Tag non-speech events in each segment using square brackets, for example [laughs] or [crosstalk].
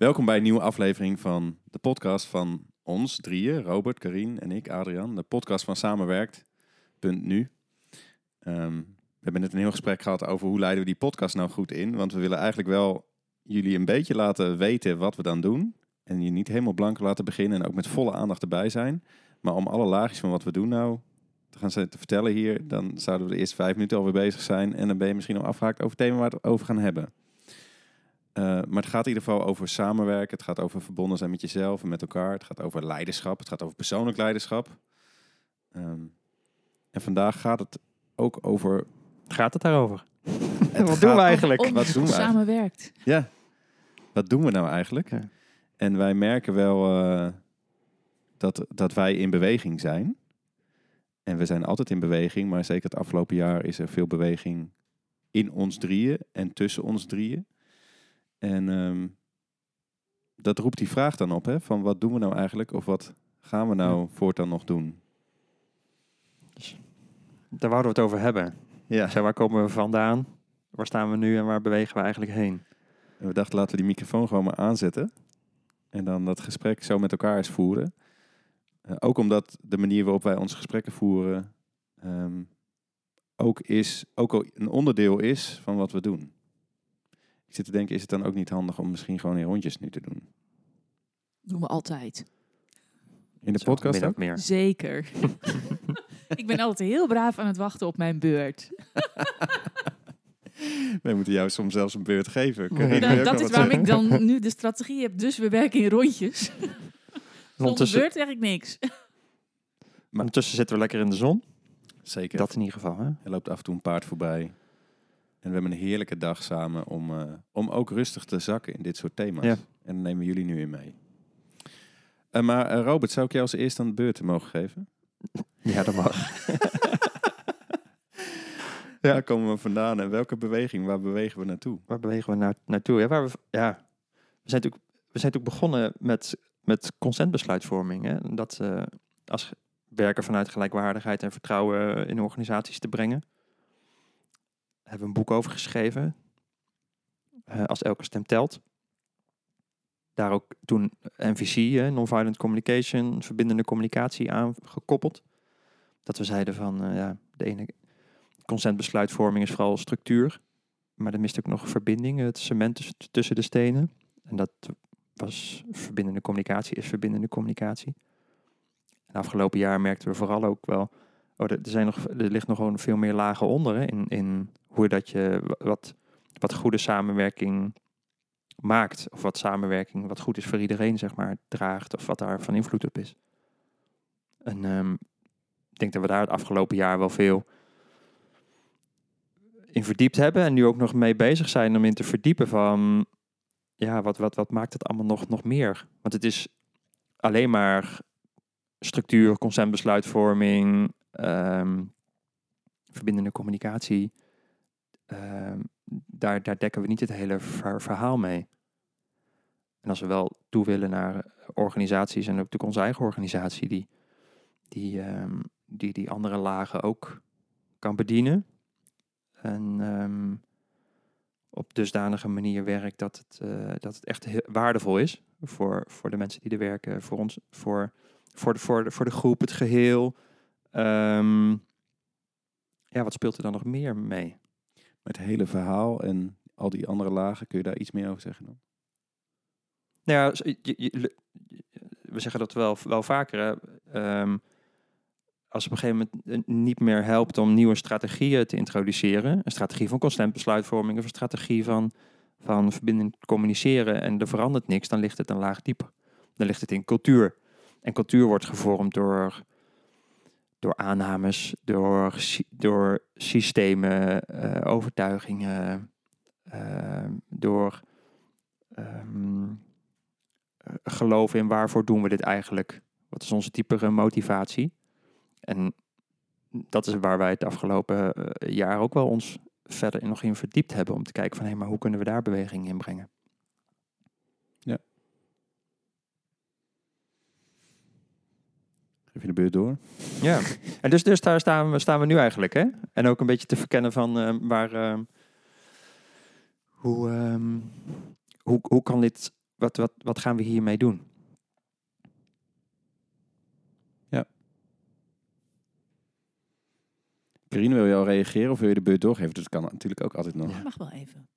Welkom bij een nieuwe aflevering van de podcast van ons drieën, Robert, Karien en ik, Adrian. De podcast van Samenwerkt.nu. Ehm we hebben net een heel gesprek gehad over hoe leiden we die podcast nou goed in. Want we willen eigenlijk wel jullie een beetje laten weten wat we dan doen. En je niet helemaal blank laten beginnen en ook met volle aandacht erbij zijn. Maar om alle laagjes van wat we doen nou te gaan vertellen hier, dan zouden we de eerste vijf minuten alweer bezig zijn. En dan ben je misschien al afgehaakt over het thema waar we het over gaan hebben. Uh, maar het gaat in ieder geval over samenwerken. Het gaat over verbonden zijn met jezelf en met elkaar. Het gaat over leiderschap. Het gaat over persoonlijk leiderschap. Um, en vandaag gaat het ook over. Gaat het daarover? [laughs] Het Wat doen we eigenlijk? Om Wat doen we eigenlijk? samenwerkt. Ja, wat doen we nou eigenlijk? Ja. En wij merken wel eh, dat, dat wij in beweging zijn. En we zijn altijd in beweging, maar zeker het afgelopen jaar is er veel beweging in ons drieën en tussen ons drieën. En ehm, dat roept die vraag dan op, hè, van wat doen we nou eigenlijk of wat gaan we nou voortaan nog doen? Daar wouden we het over hebben. Ja. Waar komen we vandaan? Waar staan we nu en waar bewegen we eigenlijk heen? En we dachten, laten we die microfoon gewoon maar aanzetten. En dan dat gesprek zo met elkaar eens voeren. Eh, ook omdat de manier waarop wij onze gesprekken voeren... ehm, ook, is, ook al een onderdeel is van wat we doen. Ik zit te denken, is het dan ook niet handig om misschien gewoon in rondjes nu te doen? Doen we altijd. In de Zo, podcast ook? meer. Zeker. [laughs] ik ben altijd heel braaf aan het wachten op mijn beurt. [laughs] Wij moeten jou soms zelfs een beurt geven. Carine, Nou, dat is waarom zeggen? ik dan nu de strategie heb. Dus we werken in rondjes. [laughs] Zonder beurt zeg ik niks. ondertussen zitten we lekker in de zon. Zeker. Dat in ieder geval. Hè? Er loopt af en toe een paard voorbij. En we hebben een heerlijke dag samen om, eh, om ook rustig te zakken in dit soort thema's. Ja. En daar nemen jullie nu in mee. Eh, maar eh, Robert, zou ik jou als eerste aan de beurt mogen geven? Ja, dat mag. [laughs] Ja. Waar komen we vandaan en welke beweging, waar bewegen we naartoe? Waar bewegen we naar, naartoe? Ja, waar we, ja. We, zijn natuurlijk, we zijn natuurlijk begonnen met, met consentbesluitvorming. Hè? Dat als werken vanuit gelijkwaardigheid en vertrouwen in organisaties te brengen. Hebben een boek over geschreven. eh, als elke stem telt. Daar ook toen NVC, hè, Nonviolent Communication, verbindende communicatie aan gekoppeld. Dat we zeiden van, eh, ja, de ene consentbesluitvorming is vooral structuur. Maar er mist ook nog verbinding, het cement tussen, de stenen. En dat was verbindende communicatie, is verbindende communicatie. En afgelopen jaar merkten we vooral ook wel, oh, er zijn nog, er ligt nog gewoon veel meer lagen onder hè, in, in hoe dat je wa- wat, wat goede samenwerking maakt. Of wat samenwerking, wat goed is voor iedereen, zeg maar, draagt. Of wat daar van invloed op is. En ehm, ik denk dat we daar het afgelopen jaar wel veel in verdiept hebben en nu ook nog mee bezig zijn om in te verdiepen van ja, wat, wat, wat maakt het allemaal nog, nog meer? Want het is alleen maar structuur, consentbesluitvorming, ehm, verbindende communicatie. Ehm, daar, daar dekken we niet het hele ver- verhaal mee. En als we wel toe willen naar organisaties en ook onze eigen organisatie die die, ehm, die, die andere lagen ook kan bedienen. En ehm, op dusdanige manier werkt dat het, eh, dat het echt waardevol is voor, voor de mensen die er werken, voor ons, voor, voor, de, voor, de, voor de groep, het geheel. Ja, wat speelt er dan nog meer mee? Het hele verhaal en al die andere lagen, kun je daar iets meer over zeggen dan? Nou ja, we zeggen dat wel, wel vaker. Ehm, als het op een gegeven moment eh, niet meer helpt om nieuwe strategieën te introduceren, een strategie van constant besluitvorming of een strategie van, van verbindend communiceren en er verandert niks, dan ligt het een laag dieper. Dan ligt het in cultuur. En cultuur wordt gevormd door, door aannames, door, door systemen, eh, overtuigingen, eh, door ehm, eh, geloven in waarvoor doen we dit eigenlijk? Wat is onze diepere motivatie? En dat is waar wij het afgelopen eh, jaar ook wel ons verder nog in verdiept hebben. Om te kijken van, hé, maar hoe kunnen we daar beweging in brengen? Geef je de beurt door? Ja, [laughs] en dus, dus daar staan we, staan we nu eigenlijk, hè? En ook een beetje te verkennen van eh, waar, eh, hoe, ehm, hoe, hoe kan dit wat, wat, wat gaan we hiermee doen? Karine, wil je al reageren of wil je de beurt doorgeven? Dat kan natuurlijk ook altijd nog. Ja. Mag wel even.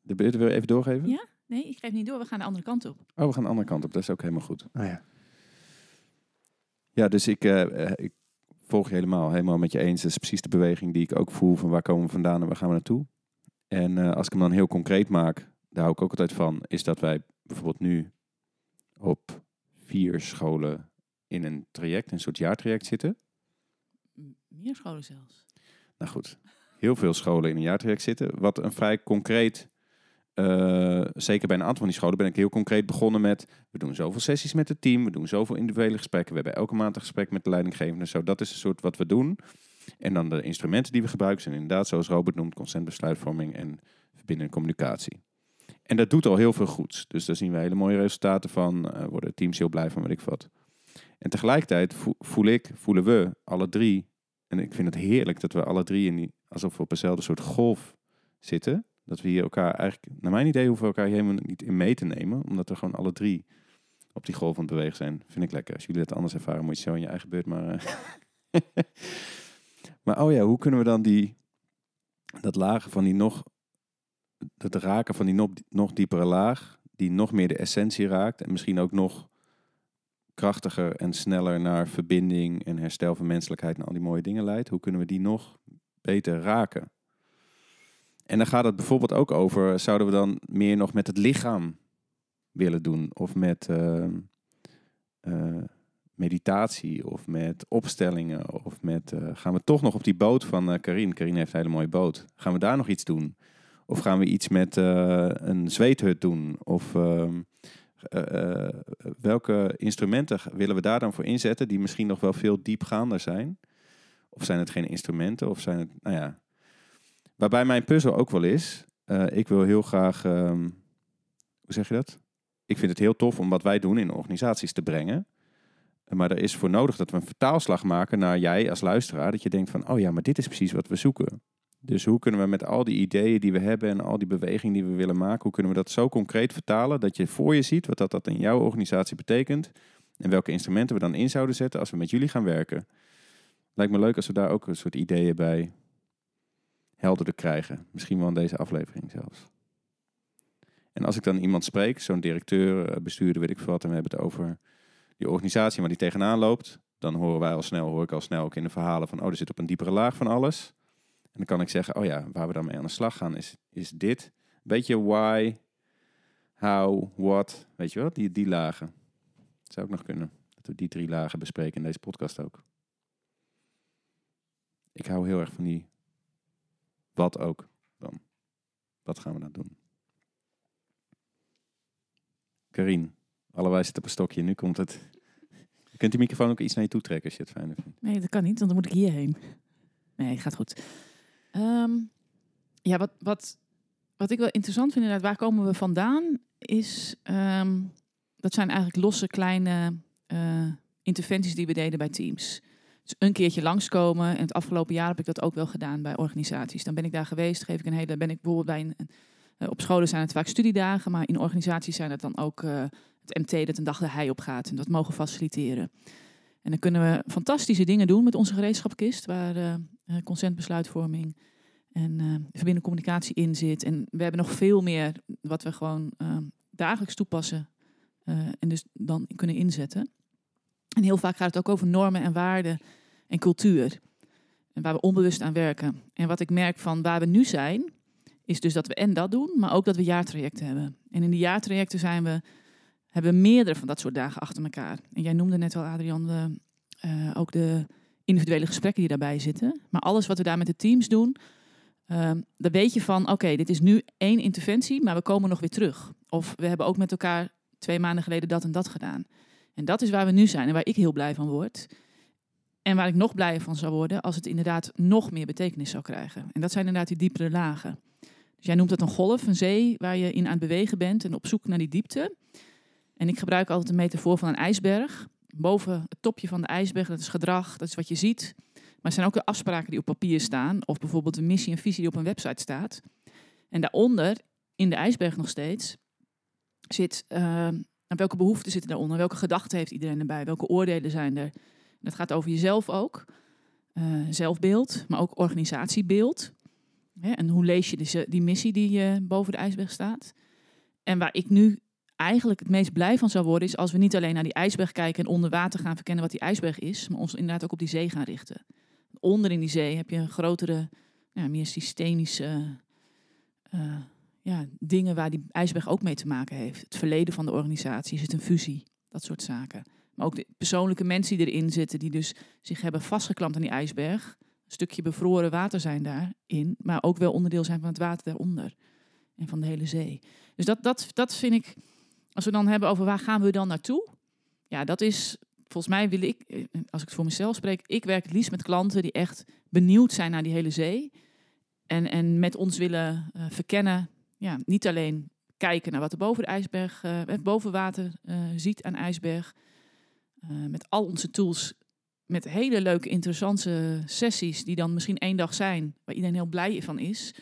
De beurt wil je even doorgeven? Ja? Nee, ik geef niet door. We gaan de andere kant op. Oh, we gaan de andere kant op. Dat is ook helemaal goed. Oh ja. Ja, dus ik, eh, eh, ik volg je helemaal, helemaal met je eens. Dat is precies de beweging die ik ook voel van waar komen we vandaan en waar gaan we naartoe. En eh, als ik hem dan heel concreet maak, daar hou ik ook altijd van, is dat wij bijvoorbeeld nu op vier scholen in een traject, een soort jaartraject zitten. Meer scholen zelfs. Nou goed, heel veel scholen in een jaartraject zitten. Wat een vrij concreet, eh, zeker bij een aantal van die scholen ben ik heel concreet begonnen met... we doen zoveel sessies met het team, we doen zoveel individuele gesprekken. We hebben elke maand een gesprek met de leidinggevende. Zo, dat is een soort wat we doen. En dan de instrumenten die we gebruiken zijn inderdaad, zoals Robert noemt, consentbesluitvorming en verbindende communicatie. En dat doet al heel veel goeds. Dus daar zien we hele mooie resultaten van. eh, worden teams heel blij van, weet ik wat. En tegelijkertijd vo- voel ik, voelen we alle drie en ik vind het heerlijk dat we alle drie in die, alsof we op dezelfde soort golf zitten. Dat we hier elkaar eigenlijk, naar mijn idee, hoeven we elkaar helemaal niet in mee te nemen. Omdat we gewoon alle drie op die golf aan het bewegen zijn. Vind ik lekker. Als jullie het anders ervaren, moet je zo in je eigen beurt maar... eh. [laughs] maar oh ja, hoe kunnen we dan die, dat lagen van die nog, dat raken van die nog, nog diepere laag, die nog meer de essentie raakt en misschien ook nog krachtiger en sneller naar verbinding en herstel van menselijkheid en al die mooie dingen leidt. Hoe kunnen we die nog beter raken? En dan gaat het bijvoorbeeld ook over, zouden we dan meer nog met het lichaam willen doen? Of met ehm, eh, meditatie of met opstellingen? Of met, eh, gaan we toch nog op die boot van eh Karin? Karin heeft een hele mooie boot. Gaan we daar nog iets doen? Of gaan we iets met een zweethut doen? Of... ehm, eh, eh, welke instrumenten willen we daar dan voor inzetten die misschien nog wel veel diepgaander zijn? Of zijn het geen instrumenten? Of zijn het, nou ja. Waarbij mijn puzzel ook wel is, eh, ik wil heel graag, ehm, hoe zeg je dat? Ik vind het heel tof om wat wij doen in organisaties te brengen. Maar er is voor nodig dat we een vertaalslag maken naar jij als luisteraar. Dat je denkt van, oh ja, maar dit is precies wat we zoeken. Dus hoe kunnen we met al die ideeën die we hebben en al die bewegingen die we willen maken, hoe kunnen we dat zo concreet vertalen dat je voor je ziet wat dat, dat in jouw organisatie betekent en welke instrumenten we dan in zouden zetten als we met jullie gaan werken. Lijkt me leuk als we daar ook een soort ideeën bij helderder krijgen. Misschien wel in deze aflevering zelfs. En als ik dan iemand spreek, zo'n directeur, eh, bestuurder, weet ik veel wat, en we hebben het over die organisatie waar die tegenaan loopt, dan horen wij al snel, hoor ik al snel ook in de verhalen van, oh, er zit op een diepere laag van alles. En dan kan ik zeggen, oh ja, waar we dan mee aan de slag gaan is, is dit. Weet je, why, how, what, weet je wel, die, die lagen. Dat zou ook nog kunnen. Dat we die drie lagen bespreken in deze podcast ook. Ik hou heel erg van die wat ook dan. Wat gaan we dan doen? Karin, allebei zitten op een stokje. Nu komt het. Je kunt die microfoon ook iets naar je toe trekken als je het fijner vindt. Nee, dat kan niet, want dan moet ik hierheen. Nee, gaat goed. Ehm, ja, wat, wat, wat ik wel interessant vind, inderdaad, waar komen we vandaan, is... ehm, dat zijn eigenlijk losse kleine eh, interventies die we deden bij teams. Een keertje langskomen. En het afgelopen jaar heb ik dat ook wel gedaan bij organisaties. Dan ben ik daar geweest, geef ik een hele... Ben ik bijvoorbeeld bij een... eh, op scholen zijn het vaak studiedagen, maar in organisaties zijn het dan ook eh, het MT dat een dag de hei op gaat en dat mogen faciliteren. En dan kunnen we fantastische dingen doen met onze gereedschapkist, waar eh, consentbesluitvorming en verbindende communicatie in zit. En we hebben nog veel meer wat we gewoon dagelijks toepassen en dus dan kunnen inzetten. En heel vaak gaat het ook over normen en waarden en cultuur. En waar we onbewust aan werken. En wat ik merk van waar we nu zijn, is dus dat we en dat doen, maar ook dat we jaartrajecten hebben. En in die jaartrajecten zijn we, hebben we meerdere van dat soort dagen achter elkaar. En jij noemde net al, Adrian, de, eh, ook de individuele gesprekken die daarbij zitten. Maar alles wat we daar met de teams doen, ehm dan weet je van, oké, dit is nu één interventie, maar we komen nog weer terug. Of we hebben ook met elkaar twee maanden geleden dat en dat gedaan. En dat is waar we nu zijn en waar ik heel blij van word. En waar ik nog blijer van zou worden als het inderdaad nog meer betekenis zou krijgen. En dat zijn inderdaad die diepere lagen. Dus jij noemt het een golf, een zee waar je in aan het bewegen bent en op zoek naar die diepte. En ik gebruik altijd een metafoor van een ijsberg. Boven het topje van de ijsberg, dat is gedrag, dat is wat je ziet. Maar het zijn ook de afspraken die op papier staan. Of bijvoorbeeld een missie en visie die op een website staat. En daaronder, in de ijsberg nog steeds, zit, uh, nou, welke behoeften zitten daaronder, welke gedachten heeft iedereen erbij, welke oordelen zijn er. Dat gaat over jezelf ook, uh, zelfbeeld, maar ook organisatiebeeld. En hoe lees je die, die missie die uh, boven de ijsberg staat? En waar ik nu eigenlijk het meest blij van zou worden, is als we niet alleen naar die ijsberg kijken en onder water gaan verkennen wat die ijsberg is, maar ons inderdaad ook op die zee gaan richten. Onder in die zee heb je een grotere, meer systemische uh, ja, dingen waar die ijsberg ook mee te maken heeft. Het verleden van de organisatie, is het een fusie, dat soort zaken. Maar ook de persoonlijke mensen die erin zitten, die dus zich hebben vastgeklampt aan die ijsberg. Een stukje bevroren water zijn daarin, maar ook wel onderdeel zijn van het water daaronder en van de hele zee. Dus dat, dat, dat vind ik, als we dan hebben over waar gaan we dan naartoe? Ja, dat is, volgens mij wil ik, eh, als ik het voor mezelf spreek, ik werk het liefst met klanten die echt benieuwd zijn naar die hele zee. En, en met ons willen uh, verkennen, ja, niet alleen kijken naar wat er boven de ijsberg, uh, boven water uh, ziet aan ijsberg. met al onze tools, met hele leuke, interessante sessies die dan misschien één dag zijn, waar iedereen heel blij van is.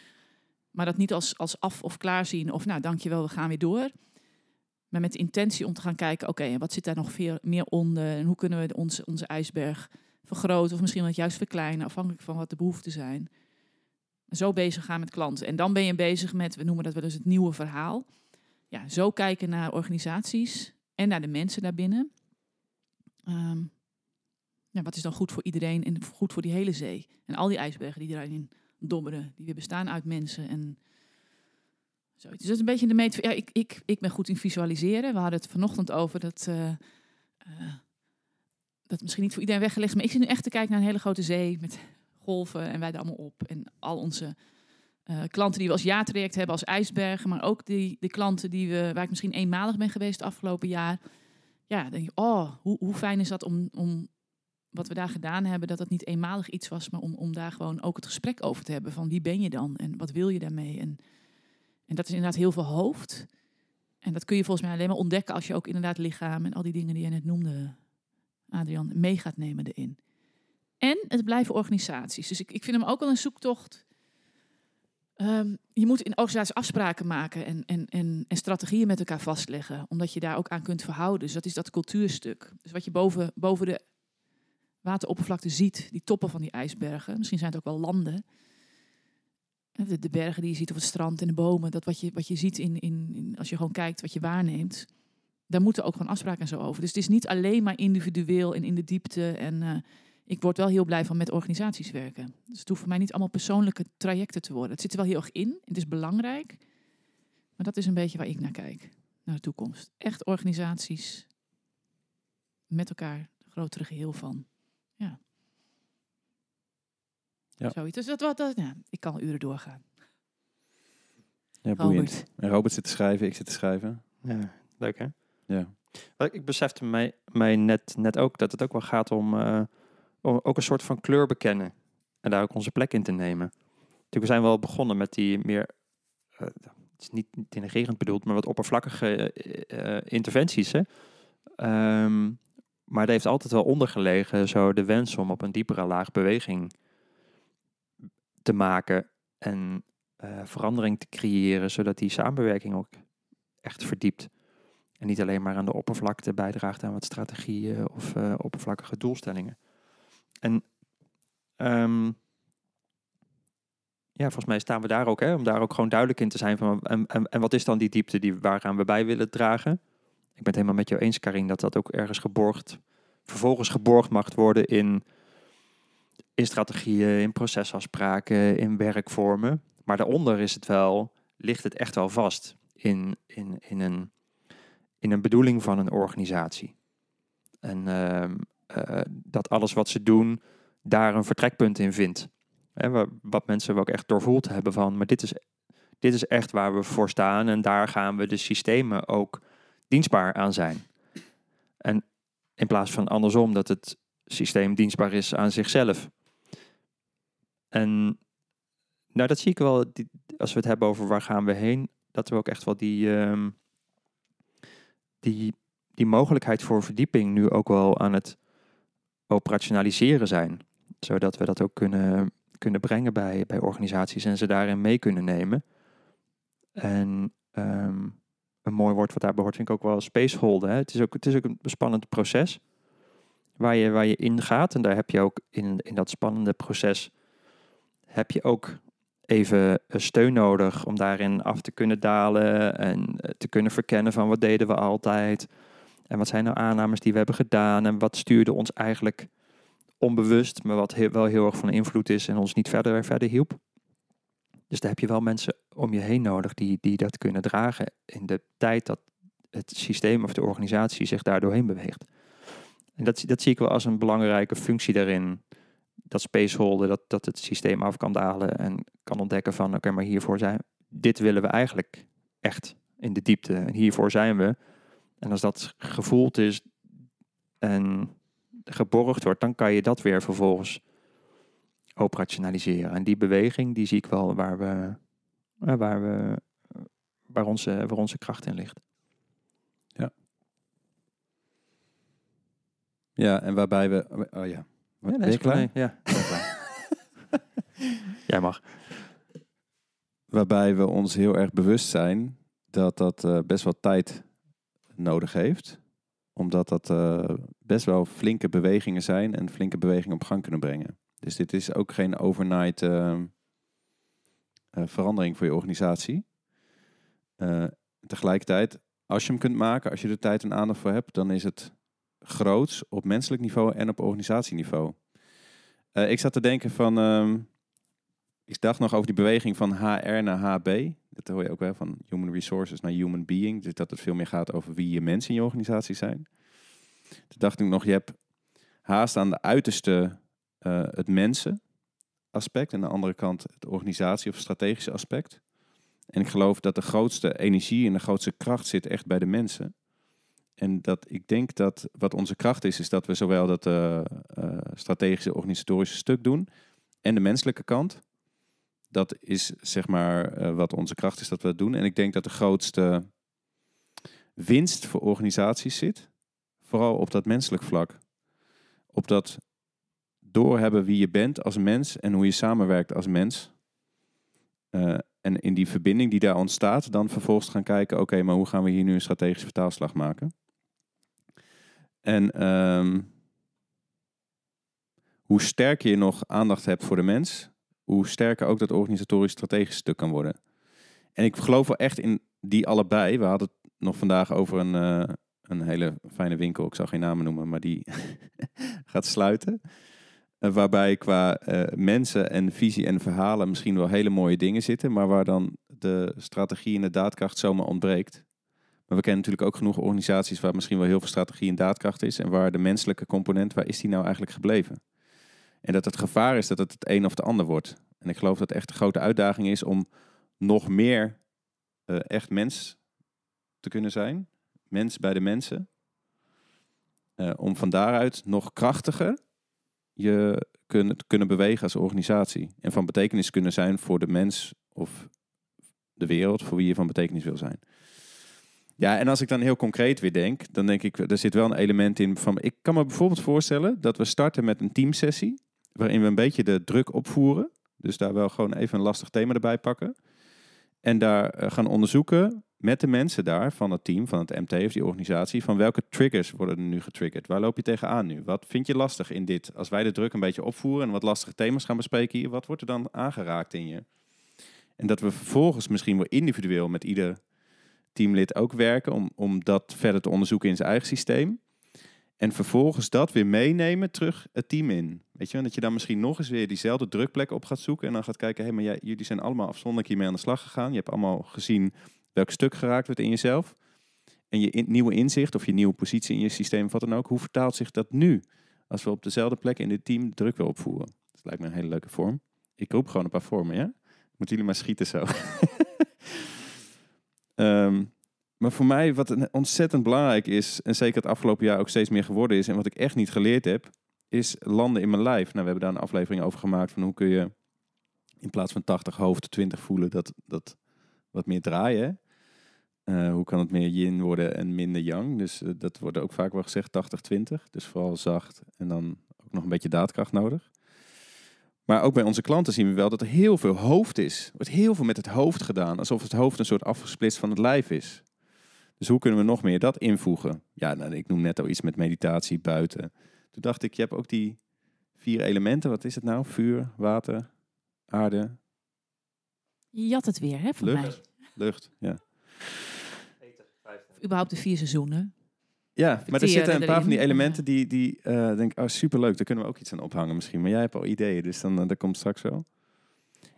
Maar dat niet als, als af of klaar zien of nou dankjewel, we gaan weer door. Maar met de intentie om te gaan kijken, oké, wat zit daar nog veel meer onder? En hoe kunnen we onze, onze ijsberg vergroten of misschien wat juist verkleinen, afhankelijk van wat de behoeften zijn. Zo bezig gaan met klanten. En dan ben je bezig met, we noemen dat wel eens het nieuwe verhaal. Ja, zo kijken naar organisaties en naar de mensen daarbinnen. Um, ja, wat is dan goed voor iedereen en goed voor die hele zee? En al die ijsbergen die daarin dobberen, die weer bestaan uit mensen en zoiets. Dus dat is een beetje de meet. Ja, ik, ik, ik ben goed in visualiseren. We hadden het vanochtend over dat. Uh, uh, dat misschien niet voor iedereen weggelegd, maar ik zit nu echt te kijken naar een hele grote zee met golven en wij er allemaal op. En al onze uh, klanten die we als jaartraject hebben, als ijsbergen, maar ook die, die klanten die we, waar ik misschien eenmalig ben geweest het afgelopen jaar. Ja, denk je, oh, hoe, hoe fijn is dat om, om wat we daar gedaan hebben, dat het niet eenmalig iets was, maar om, om daar gewoon ook het gesprek over te hebben van wie ben je dan en wat wil je daarmee. En, en dat is inderdaad heel veel hoofd. En dat kun je volgens mij alleen maar ontdekken als je ook inderdaad lichaam en al die dingen die je net noemde, Adrian, mee gaat nemen erin. En het blijven organisaties. Dus ik, ik vind hem ook wel een zoektocht. Um, je moet in organisaties afspraken maken en, en, en, en, strategieën met elkaar vastleggen, omdat je daar ook aan kunt verhouden. Dus dat is dat cultuurstuk. Dus wat je boven, boven de wateroppervlakte ziet, die toppen van die ijsbergen, misschien zijn het ook wel landen. De, de bergen die je ziet op het strand en de bomen, dat wat je, wat je ziet in, in, als je gewoon kijkt, wat je waarneemt, daar moeten ook gewoon afspraken en zo over. Dus het is niet alleen maar individueel en in de diepte en uh, ik word wel heel blij van met organisaties werken. Dus het hoeft voor mij niet allemaal persoonlijke trajecten te worden. Het zit er wel heel erg in. Het is belangrijk. Maar dat is een beetje waar ik naar kijk. Naar de toekomst. Echt organisaties met elkaar. Het grotere geheel van. Ja. Ja. Zoiets. Dus dat, wat, dat, ja, ik kan uren doorgaan. Ja, boeiend. En Robert zit te schrijven, ik zit te schrijven. Ja, leuk hè? Ja. Ik besefte mij, mij net, net ook dat het ook wel gaat om... Uh, ook een soort van kleur bekennen. En daar ook onze plek in te nemen. Natuurlijk, we zijn wel begonnen met die meer, uh, het is niet denigrerend bedoeld, maar wat oppervlakkige uh, interventies. Hè? Um, maar er heeft altijd wel ondergelegen zo de wens om op een diepere laag beweging te maken en verandering te creëren, zodat die samenwerking ook echt verdiept. En niet alleen maar aan de oppervlakte bijdraagt aan wat strategieën of oppervlakkige doelstellingen. En um, ja, volgens mij staan we daar ook, hè, om daar ook gewoon duidelijk in te zijn van en, en, wat is dan die diepte die, waaraan we bij willen dragen. Ik ben het helemaal met jou eens, Karin, dat dat ook ergens geborgd, vervolgens geborgd mag worden in, in strategieën, in procesafspraken, in werkvormen. Maar daaronder is het wel, ligt het echt wel vast in, in, in, een, in een bedoeling van een organisatie. En uh, dat alles wat ze doen daar een vertrekpunt in vindt. Hè, wat mensen ook echt doorvoeld hebben van, maar dit is, dit is echt waar we voor staan en daar gaan we de systemen ook dienstbaar aan zijn. En in plaats van andersom dat het systeem dienstbaar is aan zichzelf. En nou, dat zie ik wel, als we het hebben over waar gaan we heen, dat we ook echt wel die, um, die, die mogelijkheid voor verdieping nu ook wel aan het operationaliseren zijn. Zodat we dat ook kunnen, kunnen brengen bij, bij organisaties en ze daarin mee kunnen nemen. En um, een mooi woord wat daarbij hoort, vind ik ook wel spaceholden. Het, is ook, het is ook een spannend proces waar je, waar je ingaat. En daar heb je ook in, in dat spannende proces heb je ook even steun nodig om daarin af te kunnen dalen en eh, te kunnen verkennen van wat deden we altijd en wat zijn nou aannames die we hebben gedaan en wat stuurde ons eigenlijk onbewust, maar wat wel heel erg van invloed is en ons niet verder verder hielp. Dus daar heb je wel mensen om je heen nodig die, die dat kunnen dragen in de tijd dat het systeem of de organisatie zich daar doorheen beweegt. En dat, dat zie ik wel als een belangrijke functie daarin. Dat spaceholder, dat, dat het systeem af kan dalen en kan ontdekken van oké, maar hiervoor zijn dit willen we eigenlijk echt in de diepte. En hiervoor zijn we. En als dat gevoeld is en geborgd wordt, dan kan je dat weer vervolgens operationaliseren. En die beweging, die zie ik wel waar we, eh, waar we, waar onze, waar onze kracht in ligt. Ja, en waarbij we... Oh ja. Wat, Ja, klaar? nee, Ja. [laughs] Jij mag. Waarbij we ons heel erg bewust zijn dat dat eh, best wel tijd nodig heeft. Omdat dat eh, best wel flinke bewegingen zijn en flinke bewegingen op gang kunnen brengen. Dus dit is ook geen overnight eh, eh, verandering voor je organisatie. Eh, tegelijkertijd, als je hem kunt maken, als je er tijd en aandacht voor hebt, dan is het groots op menselijk niveau en op organisatieniveau. Ik zat te denken van, ehm, ik dacht nog over die beweging van HR naar HB. Dat hoor je ook wel van human resources naar human being. Dus dat het veel meer gaat over wie je mensen in je organisatie zijn. Toen dacht ik nog, je hebt haast aan de uiterste eh, het mensen aspect. En aan de andere kant het organisatie of strategische aspect. En ik geloof dat de grootste energie en de grootste kracht zit echt bij de mensen. En dat ik denk dat wat onze kracht is, is dat we zowel dat eh, eh, strategische organisatorische stuk doen en de menselijke kant. Dat is zeg maar eh, wat onze kracht is dat we dat doen. En ik denk dat de grootste winst voor organisaties zit, vooral op dat menselijk vlak. Op dat doorhebben wie je bent als mens en hoe je samenwerkt als mens. Eh, en in die verbinding die daar ontstaat, dan vervolgens gaan kijken, oké, maar hoe gaan we hier nu een strategische vertaalslag maken? En ehm, hoe sterker je nog aandacht hebt voor de mens, hoe sterker ook dat organisatorisch strategisch stuk kan worden. En ik geloof wel echt in die allebei. We hadden het nog vandaag over een, eh, een hele fijne winkel, ik zal geen namen noemen, maar die [laughs] gaat sluiten. Eh, waarbij qua eh, mensen en visie en verhalen misschien wel hele mooie dingen zitten, maar waar dan de strategie en de daadkracht zomaar ontbreekt. Maar we kennen natuurlijk ook genoeg organisaties waar misschien wel heel veel strategie en daadkracht is en waar de menselijke component, waar is die nou eigenlijk gebleven? En dat het gevaar is dat het het een of het ander wordt. En ik geloof dat echt de grote uitdaging is om nog meer eh, echt mens te kunnen zijn. Mens bij de mensen. Eh, om van daaruit nog krachtiger je kunnen, kunnen bewegen als organisatie. En van betekenis kunnen zijn voor de mens of de wereld voor wie je van betekenis wil zijn. Ja, en als ik dan heel concreet weer denk, dan denk ik, er zit wel een element in van, ik kan me bijvoorbeeld voorstellen dat we starten met een teamsessie, waarin we een beetje de druk opvoeren. Dus daar wel gewoon even een lastig thema erbij pakken. En daar eh, gaan onderzoeken met de mensen daar van het team, van het MT of die organisatie, van welke triggers worden er nu getriggerd? Waar loop je tegenaan nu? Wat vind je lastig in dit? Als wij de druk een beetje opvoeren en wat lastige thema's gaan bespreken hier, wat wordt er dan aangeraakt in je? En dat we vervolgens misschien wel individueel met ieder teamlid ook werken om, om dat verder te onderzoeken in zijn eigen systeem. En vervolgens dat weer meenemen terug het team in. Weet je, en dat je dan misschien nog eens weer diezelfde drukplek op gaat zoeken. En dan gaat kijken, hé, maar jij, jullie zijn allemaal afzonderlijk hiermee aan de slag gegaan. Je hebt allemaal gezien welk stuk geraakt wordt in jezelf. En je nieuwe inzicht of je nieuwe positie in je systeem, wat dan ook. Hoe vertaalt zich dat nu? Als we op dezelfde plek in dit team druk weer opvoeren. Dat lijkt me een hele leuke vorm. Ik roep gewoon een paar vormen, ja? Moeten jullie maar schieten zo. [laughs] Ehm, maar voor mij, wat ontzettend belangrijk is, en zeker het afgelopen jaar ook steeds meer geworden is, en wat ik echt niet geleerd heb, is landen in mijn lijf. Nou, we hebben daar een aflevering over gemaakt van hoe kun je in plaats van 80 hoofd 20 voelen, dat, dat wat meer draaien. Eh, hoe kan het meer yin worden en minder yang? Dus eh, dat wordt ook vaak wel gezegd 80-20. Dus vooral zacht en dan ook nog een beetje daadkracht nodig. Maar ook bij onze klanten zien we wel dat er heel veel hoofd is. Er wordt heel veel met het hoofd gedaan. Alsof het hoofd een soort afgesplitst van het lijf is. Dus hoe kunnen we nog meer dat invoegen? Ja, nou, ik noem net al iets met meditatie buiten. Toen dacht ik, je hebt ook die vier elementen. Wat is het nou? Vuur, water, aarde, Je jat het weer, hè, van Lucht. mij. lucht. Ja, Of überhaupt de vier seizoenen. ja maar er zitten een paar van die elementen die, die eh denk ik, oh superleuk, daar kunnen we ook iets aan ophangen misschien. Maar jij hebt al ideeën, dus dan, eh, dat komt straks wel.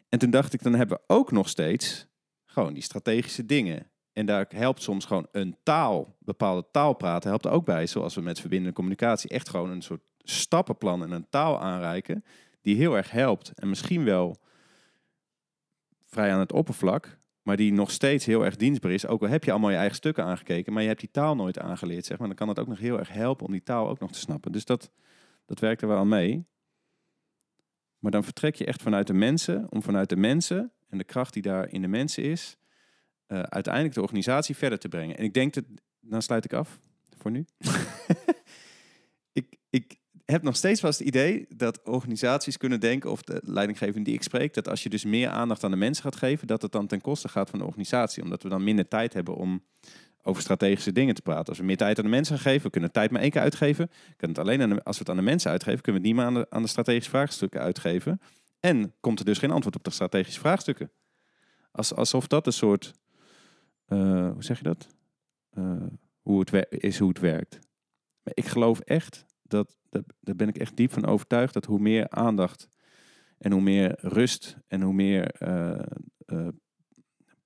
En toen dacht ik, dan hebben we ook nog steeds gewoon die strategische dingen. En daar helpt soms gewoon een taal, bepaalde taal praten, helpt er ook bij. Zoals we met verbindende communicatie echt gewoon een soort stappenplan en een taal aanreiken. Die heel erg helpt. En misschien wel vrij aan het oppervlak. Maar die nog steeds heel erg dienstbaar is. Ook al heb je allemaal je eigen stukken aangekeken. Maar je hebt die taal nooit aangeleerd. Zeg maar. Dan kan het ook nog heel erg helpen om die taal ook nog te snappen. Dus dat, dat werkt er wel mee. Maar dan vertrek je echt vanuit de mensen. Om vanuit de mensen en de kracht die daar in de mensen is. Eh, uiteindelijk de organisatie verder te brengen. En ik denk dat. Dan sluit ik af voor nu. [laughs] ik, ik heb nog steeds wel eens het idee dat organisaties kunnen denken, of de leidinggevende die ik spreek, dat als je dus meer aandacht aan de mensen gaat geven, dat het dan ten koste gaat van de organisatie. Omdat we dan minder tijd hebben om over strategische dingen te praten. Als we meer tijd aan de mensen gaan geven, we kunnen tijd maar één keer uitgeven. Kunnen het alleen aan de- als we het aan de mensen uitgeven, kunnen we het niet meer aan de, aan de strategische vraagstukken uitgeven. En komt er dus geen antwoord op de strategische vraagstukken. Als, alsof dat een soort, eh, hoe zeg je dat? Eh, hoe het is hoe het werkt. Maar ik geloof echt dat, dat, daar ben ik echt diep van overtuigd, dat hoe meer aandacht en hoe meer rust en hoe meer eh,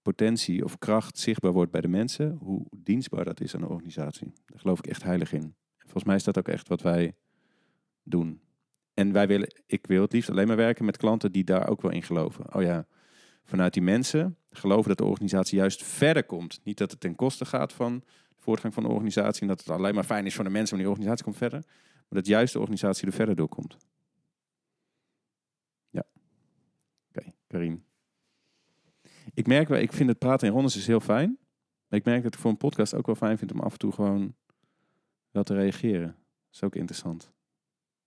potentie of kracht zichtbaar wordt bij de mensen, hoe dienstbaar dat is aan de organisatie. Daar geloof ik echt heilig in. Volgens mij is dat ook echt wat wij doen. En wij willen, ik wil het liefst alleen maar werken met klanten die daar ook wel in geloven. Oh ja, vanuit die mensen geloven dat de organisatie juist verder komt. Niet dat het ten koste gaat van de voortgang van de organisatie en dat het alleen maar fijn is voor de mensen, maar die organisatie komt verder. Maar dat juist de organisatie er verder door komt. Ja. Oké, Karin. Ik merk wel, ik vind het praten in rondes is heel fijn. Maar ik merk dat ik voor een podcast ook wel fijn vind om af en toe gewoon wel te reageren. Dat is ook interessant.